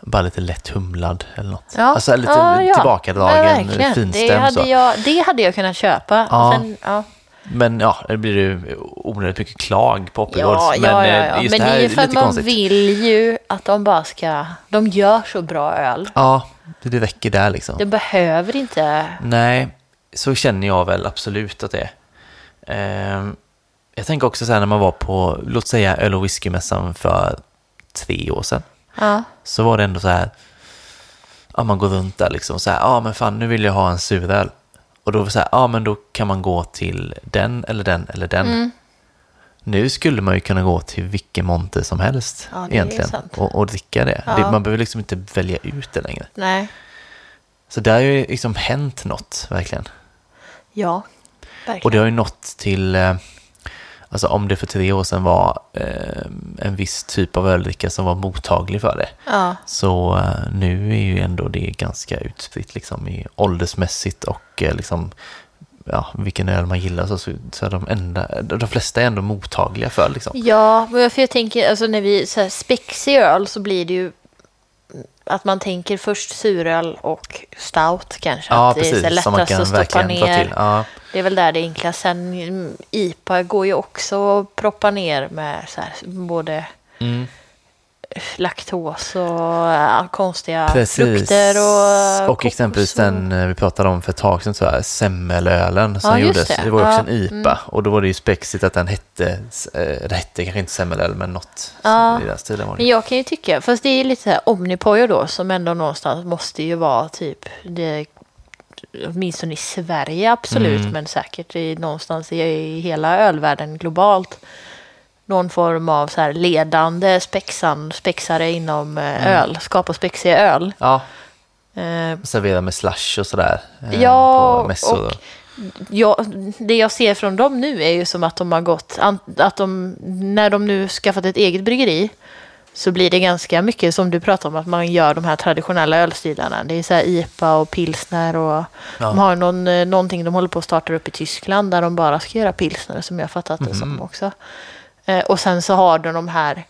bara lite lätt humlad eller något? Ja. Alltså lite Ja, ja. tillbakadragen, Ja, finstämd det hade, så. jag, det hade jag kunnat köpa. Ja. Sen, ja. Men ja, det blir ju onödigt mycket klag på Oppigårds. Ja, men ja, ja, eh, ja. just Men det här det är ju för att man konstigt. vill ju att de bara ska... De gör så bra öl. Ja, det räcker där liksom. Det behöver inte... Nej, så känner jag väl absolut att det är. Ehm, Jag tänker också så här när man var på, låt säga öl och whiskymässan för tre år sedan. Ja. Så var det ändå så här, ja man går runt där liksom så här, ja men fan nu vill jag ha en suröl. Och då var det så här, ja men då kan man gå till den eller den eller den. Mm. Nu skulle man ju kunna gå till vilken monter som helst Ja, egentligen och, och dricka det. Ja. det. Man behöver liksom inte välja ut det längre. Nej. Så där har ju liksom hänt något verkligen. Ja. Och Verkligen. det har ju nått till, eh, alltså om det för tre år sedan var eh, en viss typ av öldricka som var mottaglig för det. Ja. Så eh, nu är ju ändå det ganska utspritt liksom i åldersmässigt och eh, liksom ja, vilken öl man gillar så, så, är de, enda, de flesta är ändå mottagliga för liksom. Ja, för jag tänker, alltså när vi så här spexig öl så blir det ju att man tänker först suröl och stout kanske. Ja, att det är precis, som man lättast att stoppa ner. Ja, Det är väl där det är enklast. Sen mm, IPA går ju också att proppa ner med så här, både mm. Laktos och ja, konstiga Precis. frukter och Och exempelvis och- den eh, vi pratade om för ett tag sedan, så här, semmelölen som Ja, gjordes. Det. det. var ju också Ja, en IPA och då var det ju spexigt att den hette, det hette kanske inte semmelöl men något Ja. i den stilen var det. Men jag kan ju tycka, fast det är lite så här Omnipojo då som ändå någonstans måste ju vara typ det åtminstone i Sverige absolut, Mm. men säkert i, någonstans i, i hela ölvärlden globalt. Någon form av så här ledande spexan, spexare inom eh, Mm. öl, skapa spexiga öl. Ja, Eh, servera med slush och sådär. eh, Ja, på mässor. och ja, det jag ser från dem nu är ju som att de har gått, att de, när de nu skaffat ett eget bryggeri så blir det ganska mycket som du pratar om, att man gör de här traditionella ölstilarna. Det är så här IPA och pilsner och Ja. de har någon, eh, någonting de håller på att starta upp i Tyskland där de bara ska göra pilsner som jag fattat det som också. Eh, och sen så har de de här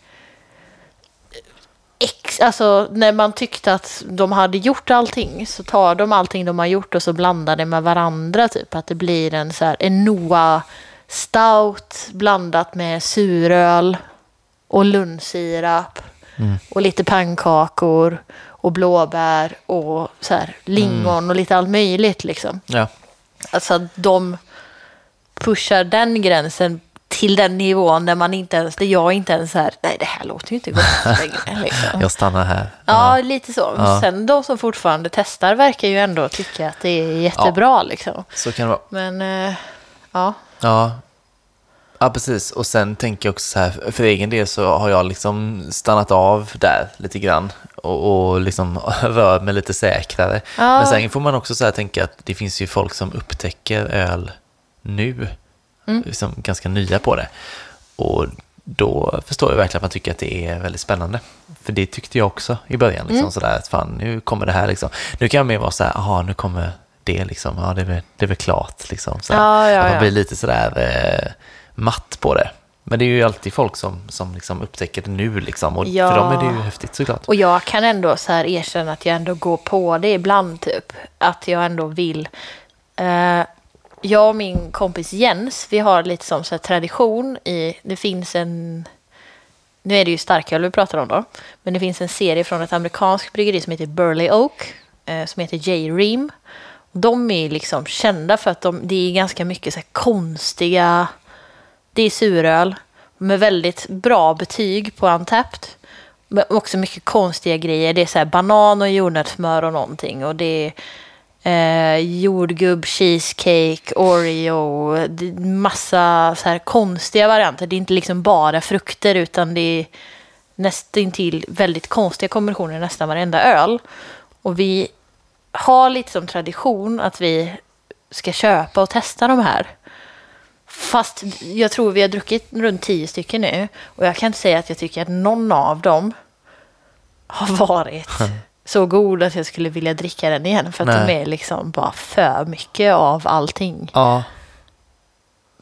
ex, alltså när man tyckte att de hade gjort allting så tar de allting de har gjort och så blandar det med varandra typ. Att det blir en så här en Noa stout blandat med suröl och lundsirap och lite pannkakor och blåbär och så här lingon och lite allt möjligt liksom. Ja. Alltså att de pushar den gränsen till den nivån där man inte ens, där jag inte ens är, nej det här låter ju inte gott [laughs] längre. Liksom. Jag stannar här. Ja, lite så. Ja. Sen de som fortfarande testar verkar ju ändå tycka att det är jättebra liksom. Så kan det vara. Men eh, ja, Ja. ja, precis. Och sen tänker jag också så här, för egen del så har jag liksom stannat av där lite grann och, och liksom [laughs] rör mig lite säkrare. Ja. Men sen får man också så här tänka att det finns ju folk som upptäcker öl nu, Mm. liksom ganska nya på det. Och då förstår jag verkligen att man tycker att det är väldigt spännande. För det tyckte jag också i början, liksom Mm. sådär att fan nu kommer det här liksom. Nu kan jag mer vara så här, jaha nu kommer det liksom, ja det är väl, det är väl klart liksom. Så här. Ja, ja, att man ja. blir lite sådär eh, matt på det. Men det är ju alltid folk som, som liksom upptäcker det nu liksom. Och Ja. för dem är det ju häftigt såklart. och jag kan ändå så här erkänna att jag ändå går på det ibland typ. Att jag ändå vill. Eh, jag och min kompis Jens, vi har lite som så här tradition i, det finns en nu är det ju starköl vi pratar om då. Men det finns en serie från ett amerikanskt bryggeri som heter Burley Oak. Eh, som heter J-Ream. De är liksom kända för att de, det är ganska mycket så här konstiga... Det är suröl med väldigt bra betyg på Untapped. Men också mycket konstiga grejer. Det är så här banan och jordnötssmör och någonting. Och det är eh, jordgubb, cheesecake, Oreo. Massa så här konstiga varianter. Det är inte liksom bara frukter utan det är nästintill väldigt konstiga kombinationer i nästan varenda öl. Och vi har lite som tradition att vi ska köpa och testa de här. Fast jag tror vi har druckit runt tio stycken nu. Och jag kan inte säga att jag tycker att någon av dem har varit så god att jag skulle vilja dricka den igen. För att Nej. de är liksom bara för mycket av allting. Ja,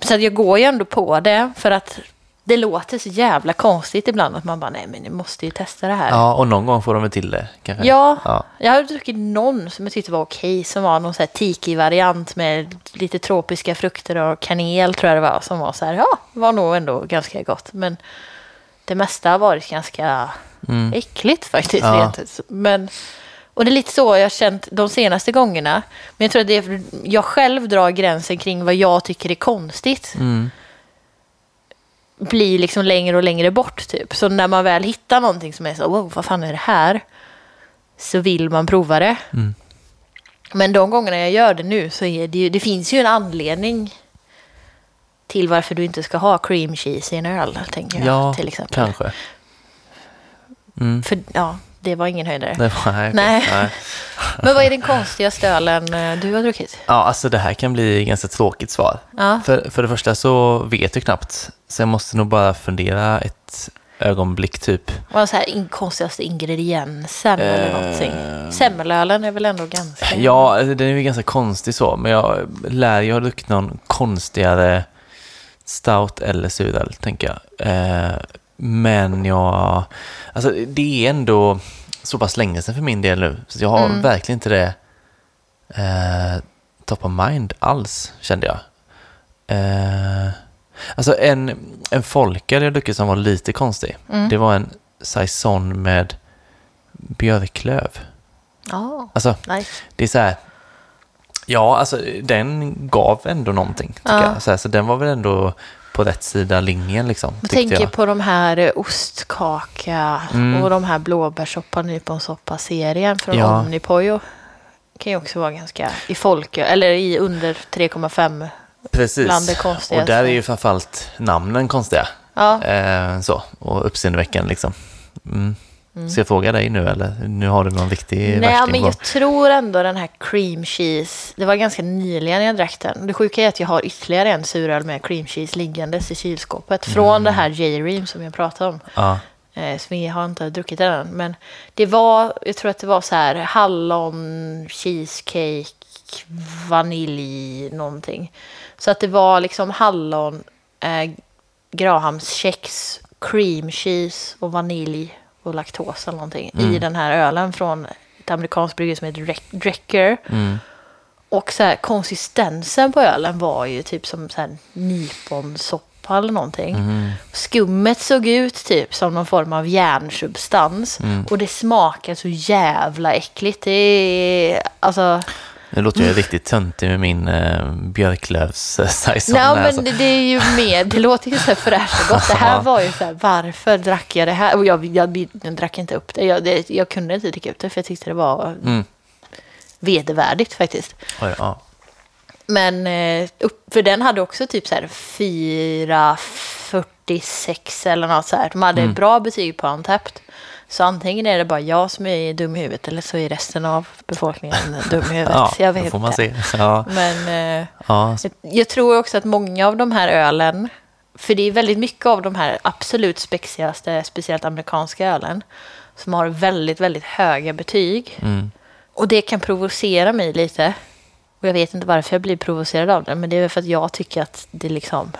Så att jag går ju ändå på det. För att det låter så jävla konstigt ibland att man bara nej men ni måste ju testa det här. ja, och någon gång får de väl till det kanske. Ja, ja. jag har druckit någon som jag tyckte var okej. Som var någon så här tiki-variant med lite tropiska frukter och kanel tror jag det var. Som var så här, ja, var nog ändå ganska gott. Men det mesta har varit ganska äckligt faktiskt. Ja. Rent. Men, och det är lite så jag har känt de senaste gångerna. Men jag tror att det är jag själv drar gränsen kring vad jag tycker är konstigt. Mm. blir liksom längre och längre bort typ. Så när man väl hittar någonting som är så, wow, vad fan är det här? Så vill man prova det. Mm. Men de gångerna jag gör det nu så är det ju, det finns ju en anledning till varför du inte ska ha cream cheese i en öl, tänker jag Ja, till exempel. kanske. Mm. För ja, det var ingen höjdare. Det var, nej, okej. Nej. nej. [laughs] Men vad är den konstigaste ölen eh, du har druckit? Ja, alltså det här kan bli ganska tråkigt svar. Ja. För, för det första så vet jag knappt. Så jag måste nog bara fundera ett ögonblick typ. Vad så här in, konstigaste ingrediensen eller någonting. Semmelölen är väl ändå ganska... Eh. Ja, den är ju ganska konstig så. Men jag lär ju ha druckit någon konstigare stout eller suröl, tänker jag. Eh, men jag... Alltså det är ändå så pass länge sedan för min del nu. Så jag har verkligen inte det eh, top of mind alls, kände jag. Eh, alltså en, en folkare jag druckit som var lite konstig. Det var en saison med björklöv. Ja, Alltså, nice. det är så här... Ja, alltså den gav ändå någonting, tycker Ja. jag. Så, här, så den var väl ändå på rätt sida linjen, liksom. Jag tänker jag. på de här eh, ostkaka Mm. och de här blåbärssoppa, nyponsoppa-serien från Ja. Omnipojo. kan ju också vara ganska i folk, eller i under 3,5. Precis. bland det konstigaste. Och där är ju framförallt namnen konstiga. Ja, Eh, så, och uppseendeväckande liksom. Mm. Ska jag fråga dig nu eller? Nu har du någon viktig Nej, men jag tror ändå den här cream cheese, det var ganska nyligen jag drack den. Det sjuka är att jag har ytterligare en suröl med cream cheese liggandes i kylskåpet från det här J-Ream som jag pratade om. Ja. Eh, så vi har inte druckit den än. Men det var, jag tror att det var så här hallon, cheesecake, vanilj, någonting. Så att det var liksom hallon, eh, Grahams kex, cream cheese och vanilj och laktos eller någonting i den här ölen från ett amerikanskt bryggeri som heter Drecker. Mm. Och så här, konsistensen på ölen var ju typ som så här nyponsoppa eller någonting. Mm. Skummet såg ut typ som någon form av järnsubstans. Mm. Och det smakar så jävla äckligt. Det är alltså... Nu låter jag riktigt töntig med min eh, björklövs eh, saison. Nej, men det, det är ju mer, det låter ju så här fräscht och gott. Det här var ju så här, varför drack jag det här? Och jag, jag, jag drack inte upp det. Jag, det. jag kunde inte dricka upp det för jag tyckte det var Mm. vedervärdigt faktiskt. Oj, ja. Men eh, upp, för den hade också typ så här 4,46 eller något så här. De hade Mm. bra betyg på Untapped. Så antingen är det bara jag som är dum i huvudet eller så är resten av befolkningen dum i [laughs] huvudet. ja, jag vet får man se. Ja, Men eh, ja, jag, jag tror också att många av de här ölen, för det är väldigt mycket av de här absolut spexigaste, speciellt amerikanska ölen, som har väldigt, väldigt höga betyg. mm. Och det kan provocera mig lite. Och jag vet inte varför jag blir provocerad av det, men det är väl för att jag tycker att det liksom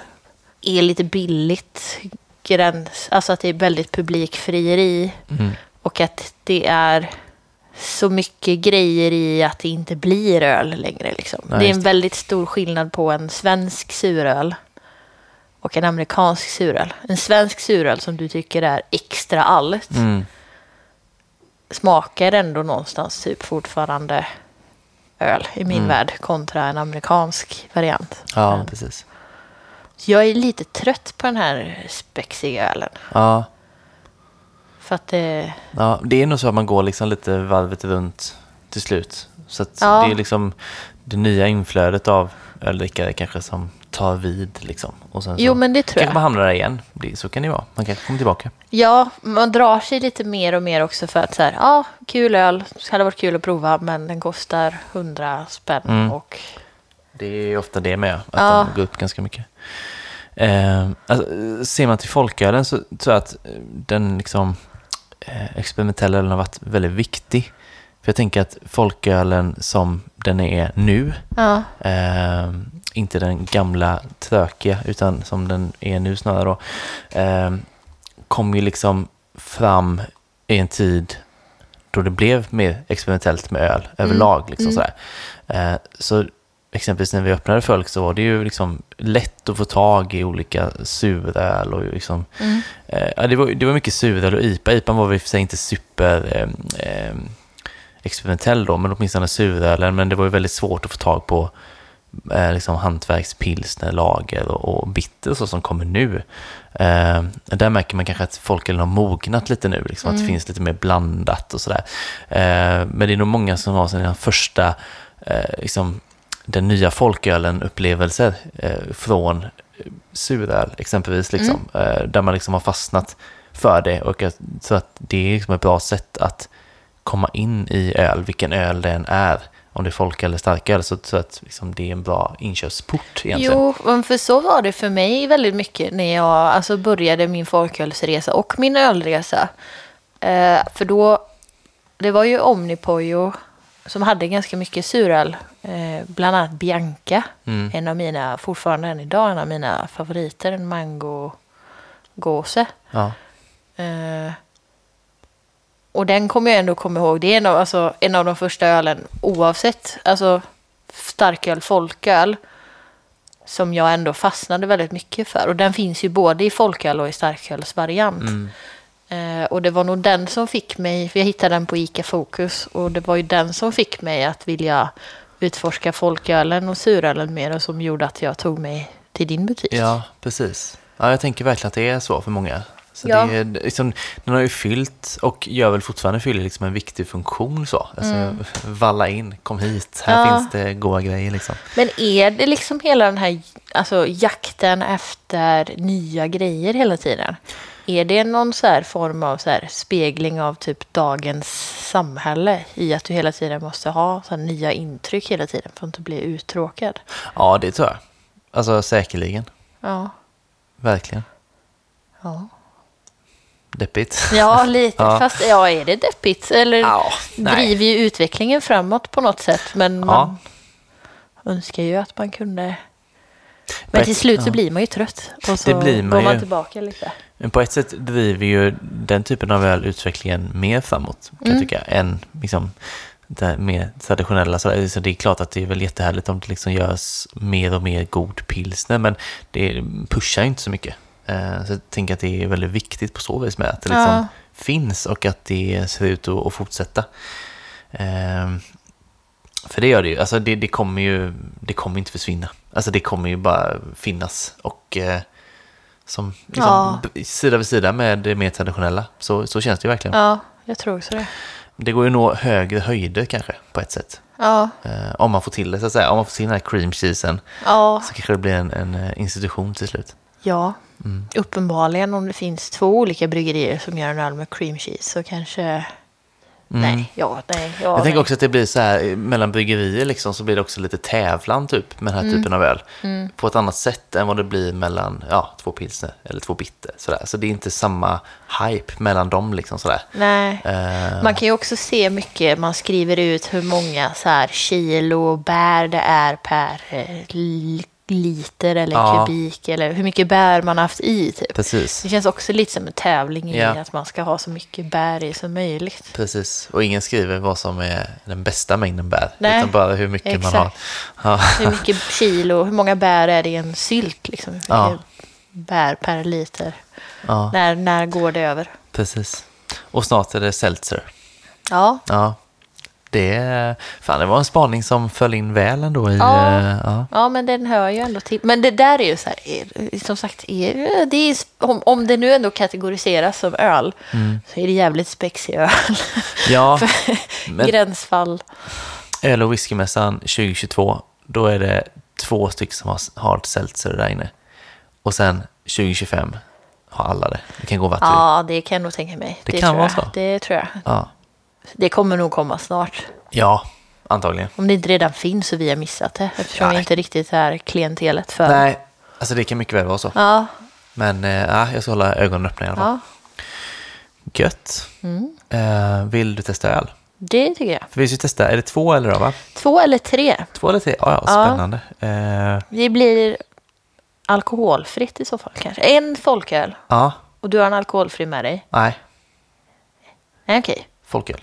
är lite billigt gräns, alltså att det är väldigt publikfrieri Mm. och att det är så mycket grejer i att det inte blir öl längre. Liksom. Nej, det är en väldigt stor skillnad på en svensk suröl och en amerikansk suröl. En svensk suröl som du tycker är extra allt Mm. smakar ändå någonstans typ fortfarande öl i min Mm. värld kontra en amerikansk variant. ja Men precis. Jag är lite trött på den här spexiga ölen. Ja, För att det... ja, det är nog så att man går liksom lite varvet runt till slut. Så att Ja. det är liksom det nya inflödet av öldrickare kanske som tar vid liksom. Och sen så Jo, men det tror kanske man jag. hamnar där igen. Det, så kan det vara. Man kanske kommer tillbaka. Ja, man drar sig lite mer och mer också för att så här, ja, kul öl, det hade varit kul att prova, men den kostar 100 spänn Mm. och Det är ofta det med, att Ja. den går upp ganska mycket. Eh, alltså, ser man till folkölen så tror jag att den liksom, eh, experimentella ölen har varit väldigt viktig. För jag tänker att folkölen som den är nu, ja, eh, inte den gamla trökiga, utan som den är nu snarare då, eh, kom ju liksom fram i en tid då det blev mer experimentellt med öl överlag. Liksom sådär. Eh, så exempelvis när vi öppnade Folk så var det ju liksom lätt att få tag i olika suröl och liksom, eh, ja, det, var, det var mycket suröl och IPA. IPA var väl i och för sig inte super eh, eh, experimentell då, men åtminstone surölen. Men det var ju väldigt svårt att få tag på eh, liksom hantverkspilsner, lager och, och bitter och så som kommer nu. Eh, där märker man kanske att folkölen har mognat lite nu, liksom, att det finns lite mer blandat och sådär. Eh, men det är nog många som har sina första, eh, liksom, den nya folkölen-upplevelser eh, från suröl exempelvis, liksom, eh, där man liksom har fastnat för det. Och att, så att det är liksom ett bra sätt att komma in i öl, vilken öl det än är. Om det är folk eller starköl, så, så att liksom, det är en bra inkörsport egentligen. Jo, för så var det för mig väldigt mycket när jag alltså, började min folkölsresa och min ölresa. Eh, för då, det var ju Omnipojo som hade ganska mycket suröl. Eh, bland annat Bianca, Mm. en av mina, fortfarande än idag, en av mina favoriter, en mango gåse. Ja. Eh, och den kommer jag ändå komma ihåg. Det är en av, alltså, en av de första ölen oavsett alltså, starköl, folköl. Som jag ändå fastnade väldigt mycket för. Och den finns ju både i folköl och i starkölsvariant. Mm. Eh, och det var nog den som fick mig, för jag hittade den på ICA Focus. Och det var ju den som fick mig att vilja utforska folkölen och surölen mer. Och som gjorde att jag tog mig till din butik. Ja, precis. Ja, jag tänker verkligen att det är så för många. Så Ja. det är, liksom, den har ju fyllt och gör väl fortfarande fyller liksom en viktig funktion så. Alltså, Valla in, kom hit, här Mm. Ja. finns det goda grejer liksom. Men är det liksom hela den här alltså, jakten efter nya grejer hela tiden? Är det någon så här form av så här spegling av typ dagens samhälle i att du hela tiden måste ha så nya intryck hela tiden för att inte bli uttråkad? Ja, det tror jag. Alltså säkerligen, Ja, verkligen. ja. Deppigt. ja [laughs] lite. Ja. Fast ja, är det deppigt? Eller Ja, driver ju utvecklingen framåt på något sätt. Men Ja. man önskar ju att man kunde... Men till slut så blir man ju trött. Och så blir man går man ju. tillbaka lite. Men på ett sätt driver ju den typen av öl utvecklingen mer framåt, kan Mm. jag tycka, än liksom det mer traditionella. Så så det är klart att det är väl jättehärligt om det liksom görs mer och mer god pilsner, men det pushar inte så mycket. Eh, Så jag tänker att det är väldigt viktigt på så vis med att det liksom Ja. finns och att det ser ut att fortsätta. Ehm, För det gör det ju. Alltså det, det kommer ju det kommer inte försvinna. Alltså det kommer ju bara finnas. Och eh, som liksom, Ja. sida vid sida med det mer traditionella. Så, så känns det ju verkligen. Ja, jag tror också det. Det går ju att nå högre höjder kanske på ett sätt. Ja, Eh, om man får till det så att säga. Om man får till den här cream cheesen ja, så kanske det blir en, en eh, institution till slut. ja. Mm. Uppenbarligen om det finns två olika bryggerier som gör en öl med cream cheese så kanske... Nej, ja, nej, ja, Mm. Jag tänker nej. också att det blir så här mellan bryggerier liksom så blir det också lite tävlan typ med den här Mm. typen av öl. På ett annat sätt än vad det blir mellan ja, två pilsner eller två bitter. Sådär. Så det är inte samma hype mellan dem liksom sådär. Nej. Eh, Man kan ju också se mycket, man skriver ut hur många så här kilo bär det är per eh, liter eller Ja. kubik eller hur mycket bär man har haft i typ. Precis, Det känns också lite som en tävling i Ja. att man ska ha så mycket bär i som möjligt. precis. Och ingen skriver vad som är den bästa mängden bär. Nej, utan bara hur mycket man har. exakt. Ja, Hur mycket kilo, hur många bär är det i en sylt liksom? Hur mycket bär per liter? När, när går det över? precis. Och snart är det seltzer. Ja, Ja, det, fan, det var en spaning som föll in väl ändå i... Ja. eh, ja. ja, men den hör ju ändå till. Men det där är ju så här, är, som sagt, är, det är, om, om det nu ändå kategoriseras som öl så är det jävligt spexig öl. [laughs] ja, men Gränsfall. öl och whiskymässan 2022, då är det två stycken som har hard seltzer där inne. Och sen 2025 har alla det. Det kan gå det vill. Ja, det kan jag nog tänka mig. Det kan tror vara så. Det tror jag. Ja. Det kommer nog komma snart. ja, antagligen. Om det inte redan finns så vi har missat det. Eftersom Nej. vi inte riktigt är klientelet för. Nej, alltså det kan mycket väl vara så. Ja, Men eh, ja, jag ska hålla ögonen öppna i alla fall. ja, Gött. Mm. Eh, vill du testa öl? det tycker jag. För vi ska testa, är det två eller då va? Två eller tre. Två eller tre? Ja, ja, Ja. spännande. Eh, Det blir alkoholfritt i så fall kanske. En folköl. ja, Och du har en alkoholfri med dig. nej, Nej, okej. folköl.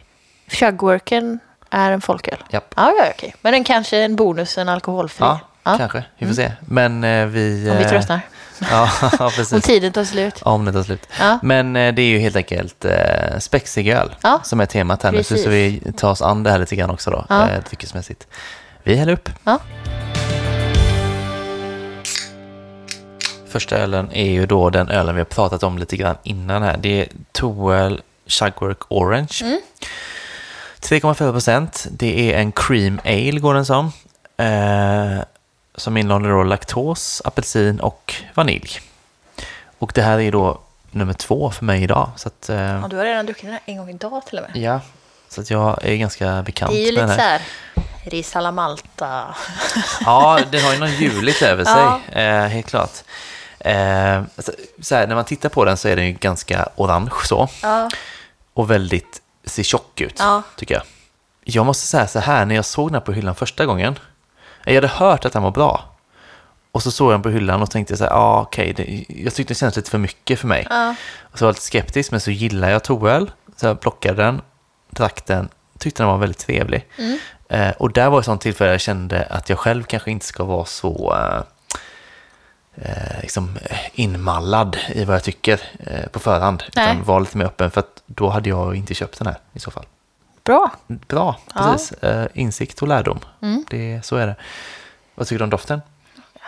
Chugworken är en folköl. Japp. Ja, ja, okej. Men den kanske är en bonus, en alkoholfri. Ja, Ja. kanske. Vi får se. Men eh, vi... Om vi eh, tröttnar. [laughs] Ja, ja, Om precis. tiden tar slut. Om det tar slut. Ja. Men eh, det är ju helt enkelt eh, spexig öl Ja. som är temat här nu. Så, Precis. vi tar oss an det här lite grann också då, Ja. eh, dryckesmässigt. Vi häller upp. Ja. första ölen är ju då den ölen vi har pratat om lite grann innan här. Det är Toel Shugwork Orange. 3,4 procent. Det är en cream ale går den som. Eh, som innehåller då laktos, apelsin och vanilj. Och det här är då nummer två för mig idag. Så att, eh, Ja, du har redan druckit den här en gång idag till och med. ja, så att jag är ganska bekant Det är ju med den lite här. så här risala malta. [laughs] Ja, den har ju något juligt över Ja. sig, eh, helt klart. Eh, så, så här, när man tittar på den så är den ju ganska orange så. Ja. Och väldigt, ser tjock ut, Ja. tycker jag. Jag måste säga så här, när jag såg den här på hyllan första gången. Jag hade hört att den var bra. Och så såg jag den på hyllan och tänkte så här, ja ah, okej, det- jag tyckte det kändes lite för mycket för mig. Ja. Och så var jag lite skeptisk, men så gillade jag Toöl. Så jag plockade den, drack den, tyckte den var väldigt trevlig. Mm. Eh, och där var ett sånt tillfälle jag kände att jag själv kanske inte ska vara så eh, eh, liksom eh, inmallad i vad jag tycker eh, på förhand. Nej. Utan vara lite mer öppen, för att då hade jag inte köpt den här i så fall. Bra. Bra, Ja. Mm. precis. Eh, insikt och lärdom. Det, så är det. Vad tycker du om doften?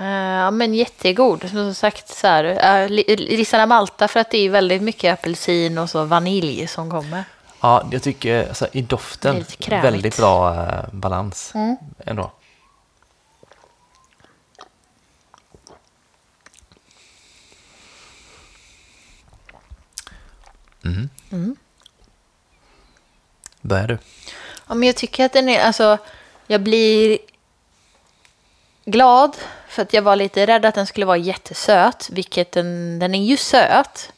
Eh, Ja, men jättegod. Som sagt, så här, uh, risala malta för att det är väldigt mycket apelsin och så vanilj som kommer. Ja, jag tycker alltså, i doften, väldigt bra eh, balans Mm. ändå. Mm. Mm. Börjar du? Ja, men jag tycker att den är, alltså, jag blir glad för att jag var lite rädd att den skulle vara jättesöt, vilket den, den är ju söt.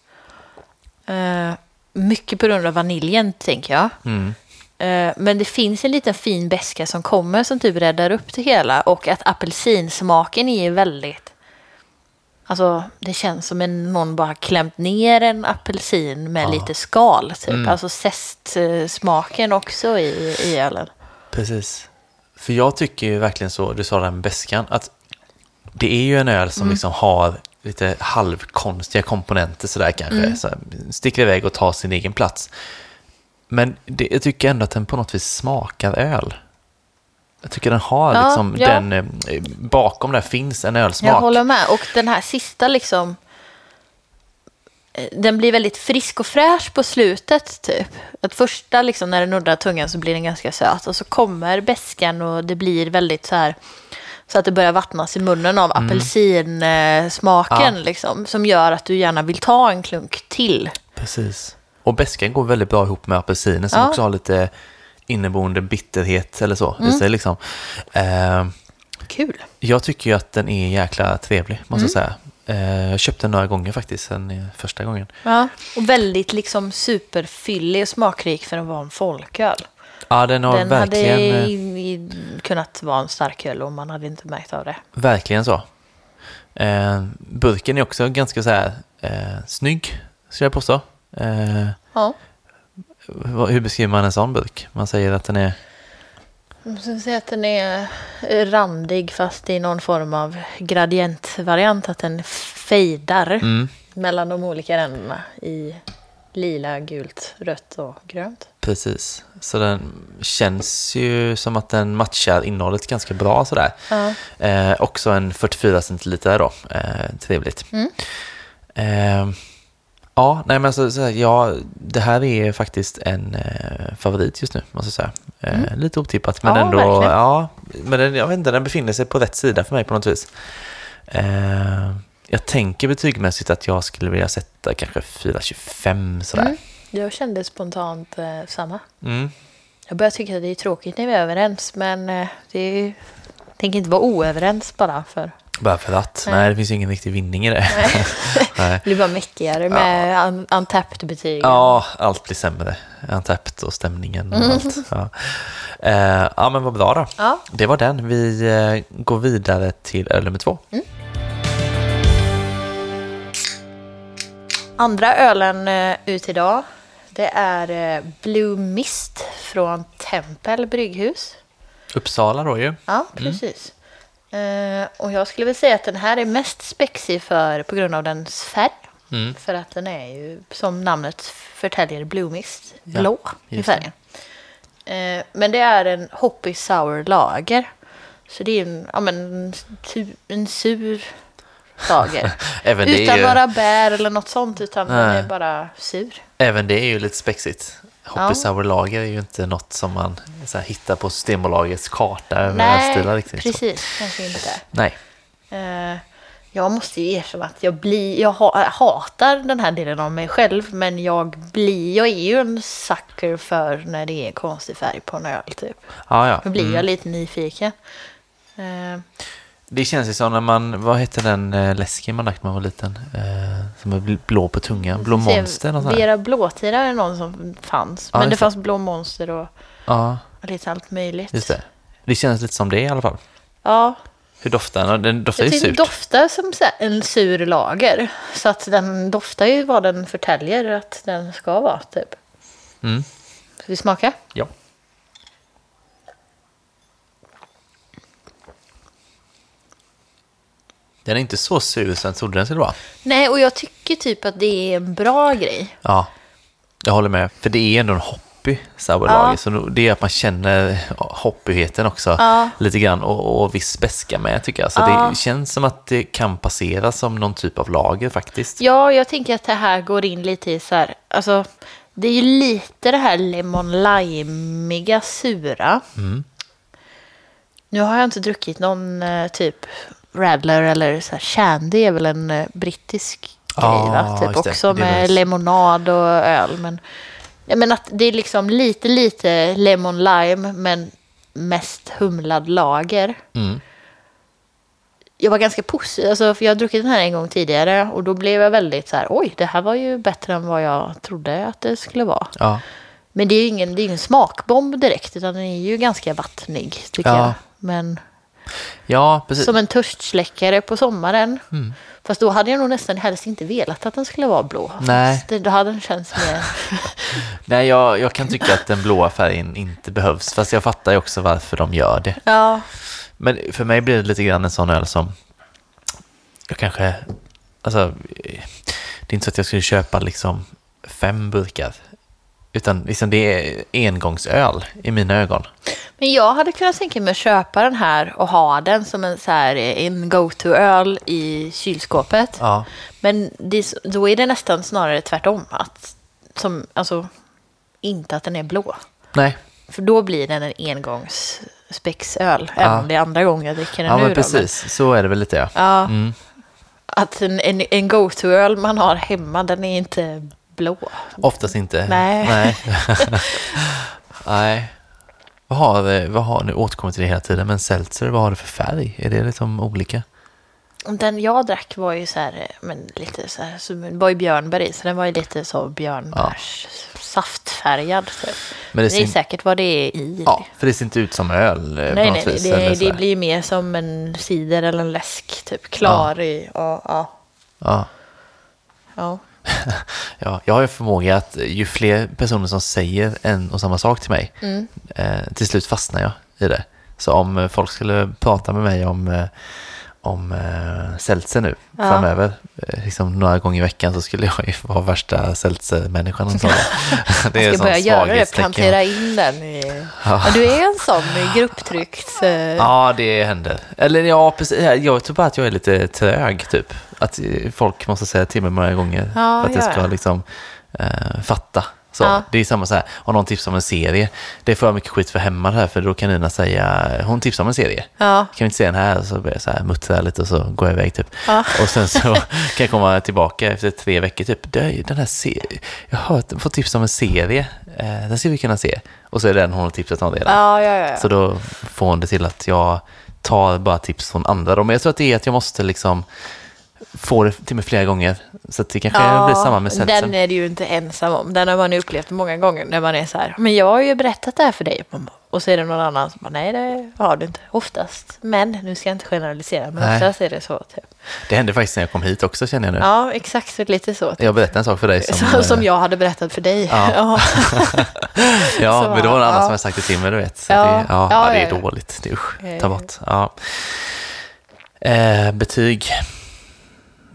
Eh, mycket på grund av vaniljen, tänker jag. Mm. Eh, men det finns en liten fin beska som kommer som typ räddar upp det hela och att apelsinsmaken är väldigt... Alltså det känns som en någon bara klämt ner en apelsin med lite skal typ. Alltså zestsmaken också i, i ölen. Precis. För jag tycker ju verkligen så, du sa det här med beskan, att det är ju en öl som liksom har lite halvkonstiga komponenter sådär kanske. Så här, sticker iväg och tar sin egen plats. Men det, jag tycker ändå att den på något vis smakar öl. Jag tycker den har Ja, liksom ja. den, eh, bakom där finns en ölsmak. Jag håller med. Och den här sista liksom... eh, Den blir väldigt frisk och fräsch på slutet typ. Att första liksom när den nuddar tungan så blir den ganska söt. Och så kommer beskan och det blir väldigt så här... Så att det börjar vattnas i munnen av apelsinsmaken Mm. Ja. liksom. Som gör att du gärna vill ta en klunk till. Precis. Och beskan går väldigt bra ihop med apelsinen som också har lite inneboende bitterhet eller så. Mm. i sig liksom. Eh, Kul. Jag tycker ju att den är jäkla trevlig, måste jag Mm. säga. Eh, Jag köpte den några gånger faktiskt, sen eh, första gången. Ja. Och väldigt liksom superfyllig och smakrik för att vara en folköl. Ja, den har den verkligen, hade eh, i, kunnat vara en starköl och man hade inte märkt av det. verkligen så. Eh, burken är också ganska så här eh, snygg, skulle jag påstå. Eh, Ja. Hur beskriver man en sån burk? Man säger att den är... Jag skulle säga att den är randig fast i någon form av gradientvariant. Att den fejdar Mm, mellan de olika ränderna i lila, gult, rött och grönt. precis. Så den känns ju som att den matchar innehållet ganska bra sådär. Ja. Eh, också en 44 centiliter då. Eh, trevligt. Mm. Eh, ja, nej men så, så här, ja, det här är faktiskt en eh, favorit just nu, måste jag säga. Eh, Lite otippat, men Mm. Ja, ändå, verkligen. ja, men den, jag vet inte, den befinner sig på rätt sida för mig på något vis. Eh, jag tänker betygmässigt att jag skulle vilja sätta kanske 4,25 sådär. Mm. Jag kände spontant eh, samma. Mm. Jag börjar tycka att det är tråkigt när vi är överens, men eh, det är, jag tänker inte vara oöverens bara för Bara för att, nej. Nej. det finns ju ingen riktig vinning i det. nej. [laughs] det blir bara mäckigare med un- untapped betyg. Ja, allt blir sämre. Antapped och stämningen och allt. Ja. Eh, ja, men vad bra då. Ja. Det var den. Vi eh, går vidare till öl nummer två. Andra ölen eh, ut idag, det är eh, Blue Mist från Tempel brygghus. Uppsala då ju. Ja, precis. Eh, och jag skulle väl säga att den här är mest spexig för, på grund av dens färg. Mm. För att den är ju, som namnet förtäljer, Blue Mist, Ja, blå i färgen. Eh, men det är en hoppy sour lager. Så det är en, ja, men, en, sur lager. [laughs] Utan ju, några bär eller något sånt, utan den är bara sur. även det är ju lite spexigt. Hoppy Ja. Sour Lager är ju inte något som man så här, hittar på Systembolagets karta över ölstilar. Så. precis. Kanske inte. Nej. Eh, jag måste ju erkänna att jag, blir, jag ha, hatar den här delen av mig själv, men jag, blir, jag är ju en sucker för när det är konstig färg på en öl. Typ. Ja, ja. Då blir Mm. jag lite nyfiken. Eh, Det känns ju som när man, vad hette den eh, läsken man drack när man var liten? Eh, som är bl- blå på tungan, blå monster något. Vera Blåtira är någon som fanns. Ja, men det fanns blå monster och Ja, lite allt möjligt. just det. Det känns lite som det i alla fall. Ja, Hur doftar den? Den doftar ju tycker den surt. doftar som en sur lager. Så att den doftar ju vad den förtäljer att den ska vara. Typ. Mm. Ska vi smaka? Ja. Den är inte så sur som jag trodde den skulle vara. Nej, och jag tycker typ att det är en bra grej. Ja, jag håller med. För det är ändå en hoppy sour Ja. Så det är att man känner hoppyheten också Ja. lite grann och, och viss beska med tycker jag. Så Ja. det känns som att det kan passera som någon typ av lager faktiskt. Ja, jag tänker att det här går in lite i så här, alltså det är ju lite det här lemon limeiga sura. Mm. Nu har jag inte druckit någon eh, typ Radler eller så här Shandy är väl en eh, brittisk grej va? Typ just det. också Det är med väl- lemonad och öl. Men, ja, men att det är liksom lite, lite lemon lime men mest humlad lager. Mm. jag var ganska positiv, alltså, för jag har druckit den här en gång tidigare och då blev jag väldigt så här, oj, det här var ju bättre än vad jag trodde att det skulle vara. Ja. Men det är ju ingen, det är ingen smakbomb direkt, utan den är ju ganska vattnig, tycker Ja. jag. Men ja, precis. som en törstsläckare på sommaren. Mm. Fast då hade jag nog nästan helst inte velat att den skulle vara blå. Nej. Fast då hade den känts mer... [laughs] [laughs] Nej, jag, jag kan tycka att den blåa färgen inte behövs. Fast jag fattar ju också varför de gör det. ja, Men för mig blir det lite grann en sån öl som jag kanske, alltså, det är inte så att jag skulle köpa liksom fem burkar. Utan liksom det är engångsöl i mina ögon. Men jag hade kunnat tänka mig att köpa den här och ha den som en, så här, en go-to-öl i kylskåpet. Ja, Men det, då är det nästan snarare tvärtom. Att, som, alltså, inte att den är blå. nej, För då blir den en engångsspexöl. Ja. Även om det är andra gången jag dricker den ja nu. men då, precis, så är det väl lite ja. ja, Mm. att en, en, en go-to-öl man har hemma, den är inte blå. Oftast inte. Nej. Nej. [laughs] nej. Vad har, eh, vad har, nu återkommer till det hela tiden, men seltzer, vad har det för färg? Är det liksom olika? Den jag drack var ju så här, eh, men lite så här, var ju björnbär i, så den var ju lite så björnbärs saftfärgad. Typ. Men Det, det är säkert vad det är i. ja, för det ser inte ut som öl eh, nej, på nej, något nej, vis. det, det blir mer som en cider eller en läsk, typ klar i. Ja, ja, Ja. ja. [laughs] Ja, jag har ju förmåga att ju fler personer som säger en och samma sak till mig, Mm. eh, till slut fastnar jag i det. Så om eh, folk skulle prata med mig om, eh, om eh, seltzer nu Ja. framöver, eh, liksom några gånger i veckan, så skulle jag ju [laughs] vara värsta seltzermänniskan. antagligen. [laughs] det Jag en ska börja göra det, plantera in den i... Ja, du är en sån grupptryckt... eh, Ja, det händer. Eller ja, precis. Jag tror bara att jag är lite trög, typ. Att folk måste säga till mig många gånger Ja, för att jag ja, ska liksom eh, fatta. Så, Ja. Det är samma så här, om någon tipsar om en serie, det får jag mycket skit för hemma här, för då kan Nina säga, hon tipsar om en serie. Ja, Kan vi inte se den här? Så börjar jag så här muttra lite och så går jag iväg typ. Ja. Och sen så kan jag komma tillbaka efter tre veckor typ. "Du, Den här serien, jag har fått tips om en serie, eh, den ska vi kunna se. Och så är det den hon har tipsat om redan. Så då får hon det till att jag tar bara tips från andra. Men jag tror att det är att jag måste liksom få det till mig flera gånger. Så det kanske blir samma med den seltzer. är du ju inte ensam om. Den har man ju upplevt många gånger när man är så här, men jag har ju berättat det här för dig. mamma." Och så är det någon annan som bara, nej det har du inte. Oftast. Men, nu ska jag inte generalisera, men Nej. oftast är det så. Typ. Det hände faktiskt när jag kom hit också känner jag nu. Ja, exakt lite så. Typ. Jag berättade en sak för dig [laughs] som... Som, som eh, jag hade berättat för dig. Ja. [laughs] Ja. [laughs] Ja, Så men det var någon bara, annan ja. som hade sagt det till mig, du vet. Så Ja. det, ja, Ja, ja, det är ja, ja. dåligt. Det, usch, ta bort. Ja. Eh, betyg.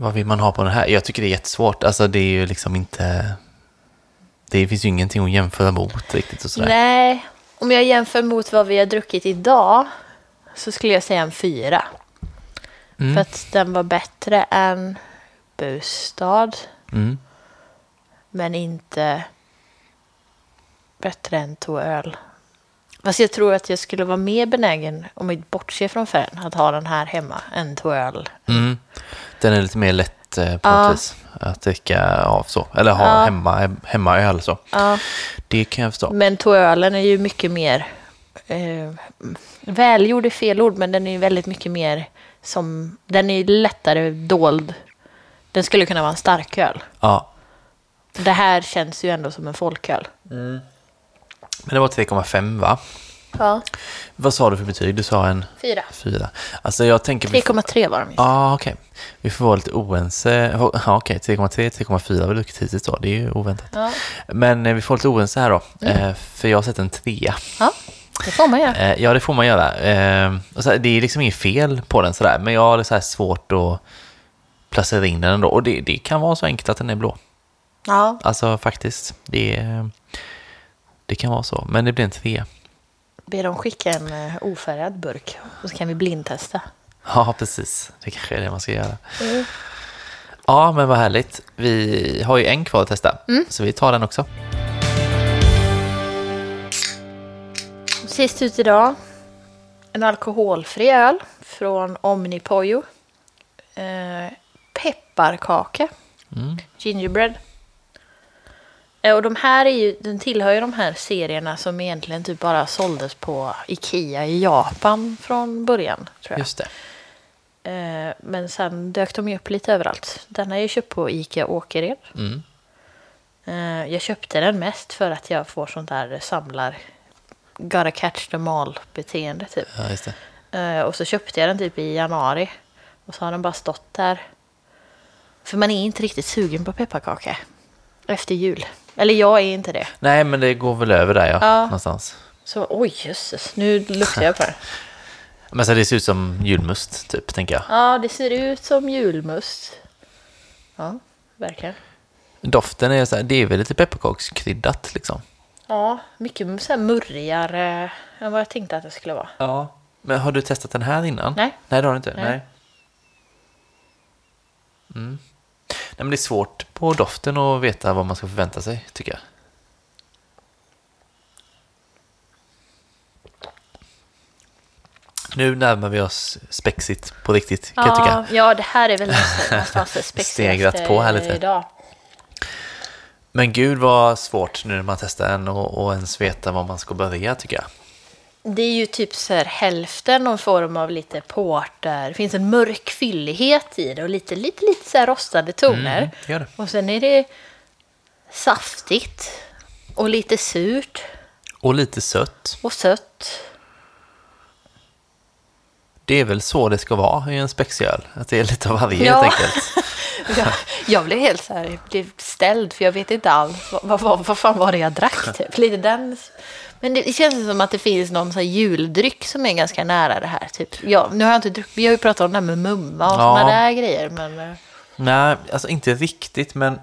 Vad vill man ha på den här? Jag tycker det är jättesvårt. Alltså det är ju liksom inte... Det finns ju ingenting att jämföra mot riktigt och sådär. Nej, om jag jämför mot vad vi har druckit idag så skulle jag säga en fyra. Mm. För att den var bättre än Bustad. Mm. Men inte bättre än två öl. Fast jag tror att jag skulle vara mer benägen, om vi bortser från färgen, att ha den här hemma än två öl. Mm. Den är lite mer lätt eh, på något vis att dricka av så. Eller ha Ja. hemma, hemmaöl så. Ja, Det kan jag förstå. men två ölen är ju mycket mer... Eh, välgjord är fel ord, men den är ju väldigt mycket mer som... Den är lättare dold. Den skulle kunna vara en starköl. Ja. Det här känns ju ändå som en folköl. Men det var 3,5 va? Ja. Vad sa du för betyg? Du sa en Fyra. 4. Alltså jag tänker... vi får- 3,3 var de ju. Ja, ah, okej. Vi får vara lite oense. Ja, okej. 3,3, 3,4 var duktigt hittills då. Det är ju oväntat. Ja. Men eh, vi får lite oense här då. Eh, för jag har sett en trea. ja, det får man göra. Eh, ja, det får man göra. Eh, och så här, det är liksom inget fel på den sådär. Men jag har så här svårt att placera in den ändå. Och det, det kan vara så enkelt att den är blå. Ja, Alltså faktiskt. Det, det kan vara så. Men det blir en trea. Be dem skicka en eh, ofärgad burk och så kan vi blindtesta. Ja, precis. Det kanske är det man ska göra. Ja, men vad härligt. Vi har ju en kvar att testa, så vi tar den också. Sist ut idag, en alkoholfri öl från Omnipojo. Eh, pepparkaka, Mm. gingerbread. Eh, och de här är ju, den tillhör ju de här serierna som egentligen typ bara såldes på Ikea i Japan från början. Tror jag. Just det. Eh, men sen dök de ju upp lite överallt. Den har jag köpt på Ica Åkered. Mm. Eh, jag köpte den mest för att jag får sånt där samlar gotta catch them all beteende typ. Ja, just det. Och så köpte jag den typ i januari. Och så har den bara stått där. För man är inte riktigt sugen på pepparkaka. Efter jul. Eller jag är inte det. Nej, men det går väl över där, ja. Ja. Någonstans. Så oj jösses, nu luktar jag på den. [laughs] Men så det ser ut som julmust, typ, tänker jag. Ja, det ser ut som julmust. Ja, verkligen. Doften är så här, det är väl lite pepparkakskryddat, liksom. Ja, mycket så här murrigare än vad jag tänkte att det skulle vara. Ja. Men har du testat den här innan? Nej. Nej, det har du inte? Nej. Nej. Mm. Men det är svårt på doften att veta vad man ska förvänta sig, tycker jag. Nu närmar vi oss spexigt på riktigt, kan jag tycka. Ja, ja, det här är väl någonstans det [laughs] spexigaste på här lite. idag. Men gud vad svårt nu när man testar en och, och ens veta var man ska börja, tycker jag. Det är ju typ så här hälften någon form av lite porter. Det finns en mörk fyllighet i det och lite, lite, lite så här rostade toner. Mm, det det. Och sen är det saftigt och lite surt Och lite sött. och sött. Det är väl så det ska vara i en spexöl. Att det är lite av varje Ja. helt enkelt. [laughs] Jag, jag blev helt så här, blev ställd för jag vet inte alls vad, vad, vad, vad fan var det jag drack. Typ. Lite den. Men det känns som att det finns någon så här juldryck som är ganska nära det här. Typ. Ja, nu har jag inte druckit, vi har ju pratat om det här med mumma och Ja. sådana där grejer. Men, eh, Nej, alltså inte riktigt, men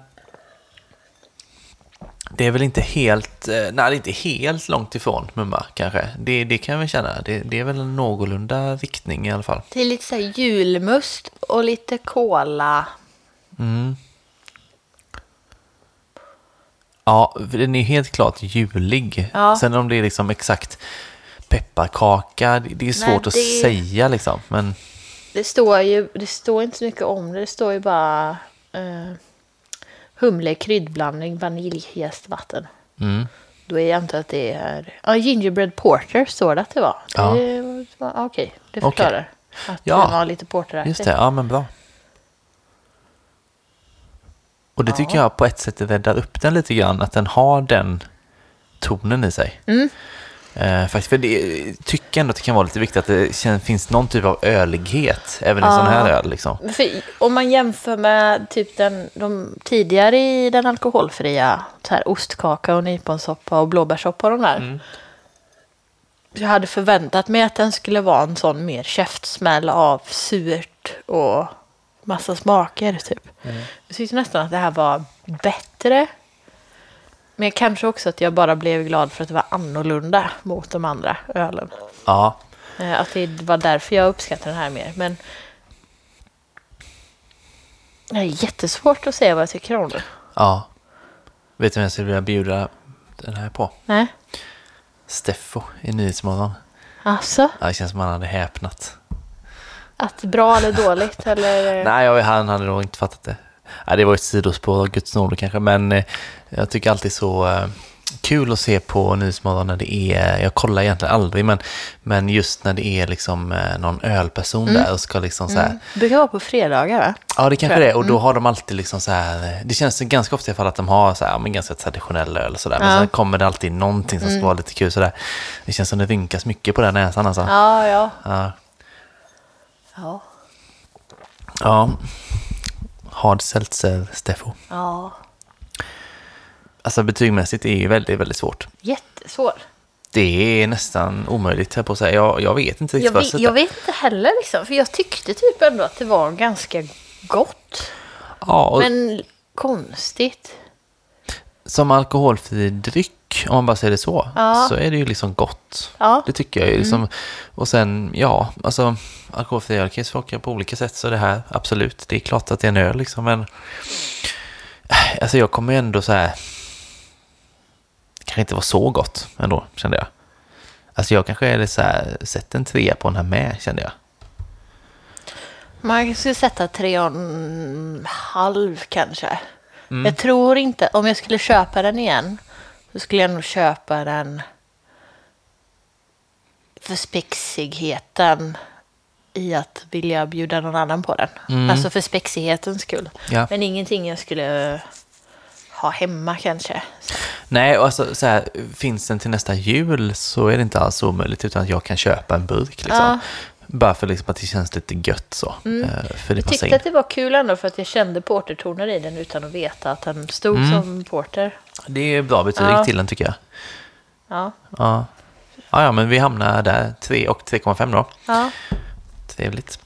det är väl inte helt, eh, nej inte helt långt ifrån mumma kanske. Det, det kan väl känna. Det, det är väl en någorlunda riktning i alla fall. det är lite så här julmust och lite kola. Mm. Ja, den är helt klart julig. Ja. Sen om det är liksom exakt pepparkaka, det, det är svårt att det- säga liksom. Men Det står ju det står inte så mycket om det. Det står ju bara eh, humle, kryddblandning, vanilj, jäst vatten. mm, Då är jag antar att det är... Ja, gingerbread porter står det att det var. Ja. Det Okej, det Okej. förklarar. Att Ja. det var lite porter just det, ja men bra. Och det tycker jag på ett sätt räddar upp den lite grann, att den har den tonen i sig. Mm. Eh, faktiskt, för det tycker ändå att det kan vara lite viktigt att det känns, finns någon typ av ölighet även i Ja. sån här öl. Liksom. Om man jämför med typ den, de tidigare i den alkoholfria, så här ostkaka och nyponsoppa och blåbärssoppa och de där. Mm. Jag hade förväntat mig att den skulle vara en sån mer käftsmäll av surt och massa smaker typ. Jag tyckte nästan att det här var bättre. Men kanske också att jag bara blev glad för att det var annorlunda mot de andra ölen. Ja, Eh, Att det var därför jag uppskattar den här mer. Men Det är jättesvårt att säga vad jag tycker om det. Ja. Vet du vem jag skulle vilja bjuda den här på? Nej. Steffo i Nyhetsmorgon. Alltså, Ja, det känns som han hade häpnat. Att bra eller dåligt eller? Nej, jag, han hade nog inte fattat det. Ja, det var ett sidospår, Guds nåde kanske, men eh, jag tycker alltid så eh, kul att se på Nyhetsmorgon när det är, jag kollar egentligen aldrig, men, men just när det är liksom eh, någon ölperson där och ska liksom så här, Mm. Det brukar vara på fredagar va? Ja, det kanske det är. Och då har de alltid liksom så här, det känns ganska ofta i alla fall att de har så här, men ganska traditionell öl och sådär. Men Ja. sen kommer det alltid någonting som ska vara lite kul sådär. Det känns som det vinkas mycket på den näsan alltså. Ja, ja. Ja. Ja. ja. Hard seltzer, Steffo. ja. Alltså betygmässigt är ju väldigt, väldigt svårt. Jättesvår. Det är nästan omöjligt här på att säga. Jag, jag vet inte riktigt Jag vet, jag vet inte heller liksom, för jag tyckte typ ändå att det var ganska gott. Ja, och Men konstigt. som alkoholfri dryck, om man bara säger det så, Ja. så är det ju liksom gott. Ja. Det tycker jag ju. Liksom. Och sen, ja, alltså alkoholfri öl kan ju smaka på olika sätt. Så det här, absolut, det är klart att det är en öl liksom. Men äh, alltså jag kommer ju ändå så här, det kanske inte var så gott ändå, kände jag. Alltså jag kanske är så här, sett en trea på den här med, kände jag. Man skulle sätta tre och en halv kanske. Mm. Jag tror inte, om jag skulle köpa den igen, så skulle jag nog köpa den för spexigheten i att vilja bjuda någon annan på den. Mm. Alltså för spexighetens skull. Ja. Men ingenting jag skulle ha hemma kanske. Så. Nej, och alltså så här, finns den till nästa jul så är det inte alls omöjligt utan att jag kan köpa en burk liksom. Ja. Mm. Bara för liksom att det känns lite gött så. Eh, För det Jag tyckte in. att det var kul ändå för att jag kände portertoner i den utan att veta att den stod Mm. som porter. Det är bra betyg Ja. till den tycker jag. Ja. Ja. ja, ja, men vi hamnar där. 3 och 3,5 då. ja. Trevligt.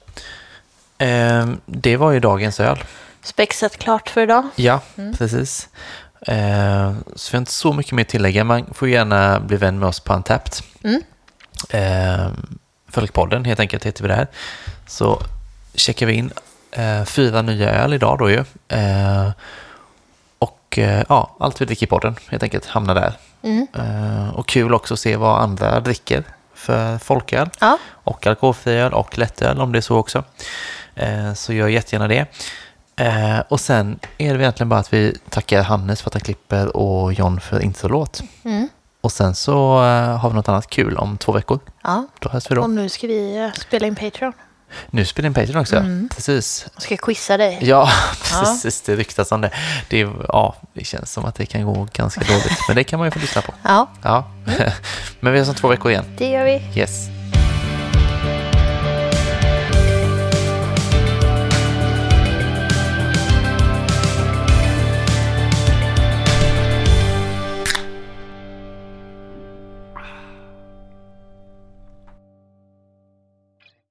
Ehm, det var ju dagens öl. Spexat klart för idag. Ja, precis. Ehm, så vi har inte så mycket mer att tillägga. Man får gärna bli vän med oss på Antapped. Mm. Ehm, Folkpodden helt enkelt heter vi där. Så checkar vi in eh, fyra nya öl idag då ju. Ehm, och eh, ja, allt vi dricker i podden helt enkelt hamnar där. Mm. Ehm, och kul också att se vad andra dricker för folköl. Ja. och alkoholfri öl och lättöl om det är så också. Eh, så gör jättegärna det. Eh, och sen är det egentligen bara att vi tackar Hannes för att han klipper och John för introlåt. Mm. Och sen så eh, har vi något annat kul om två veckor. ja. Då hörs vi då. Och nu ska vi eh, spela in Patreon. Nu spelar in Patreon också. Mm. Precis. Jag ska quizza dig. Ja, [laughs] precis. Det ryktas om det. Det, är, ja, det känns som att det kan gå ganska dåligt. Men det kan man ju få lyssna på. [laughs] Ja, Ja. [laughs] Men vi hörs om två veckor igen. det gör vi. Yes.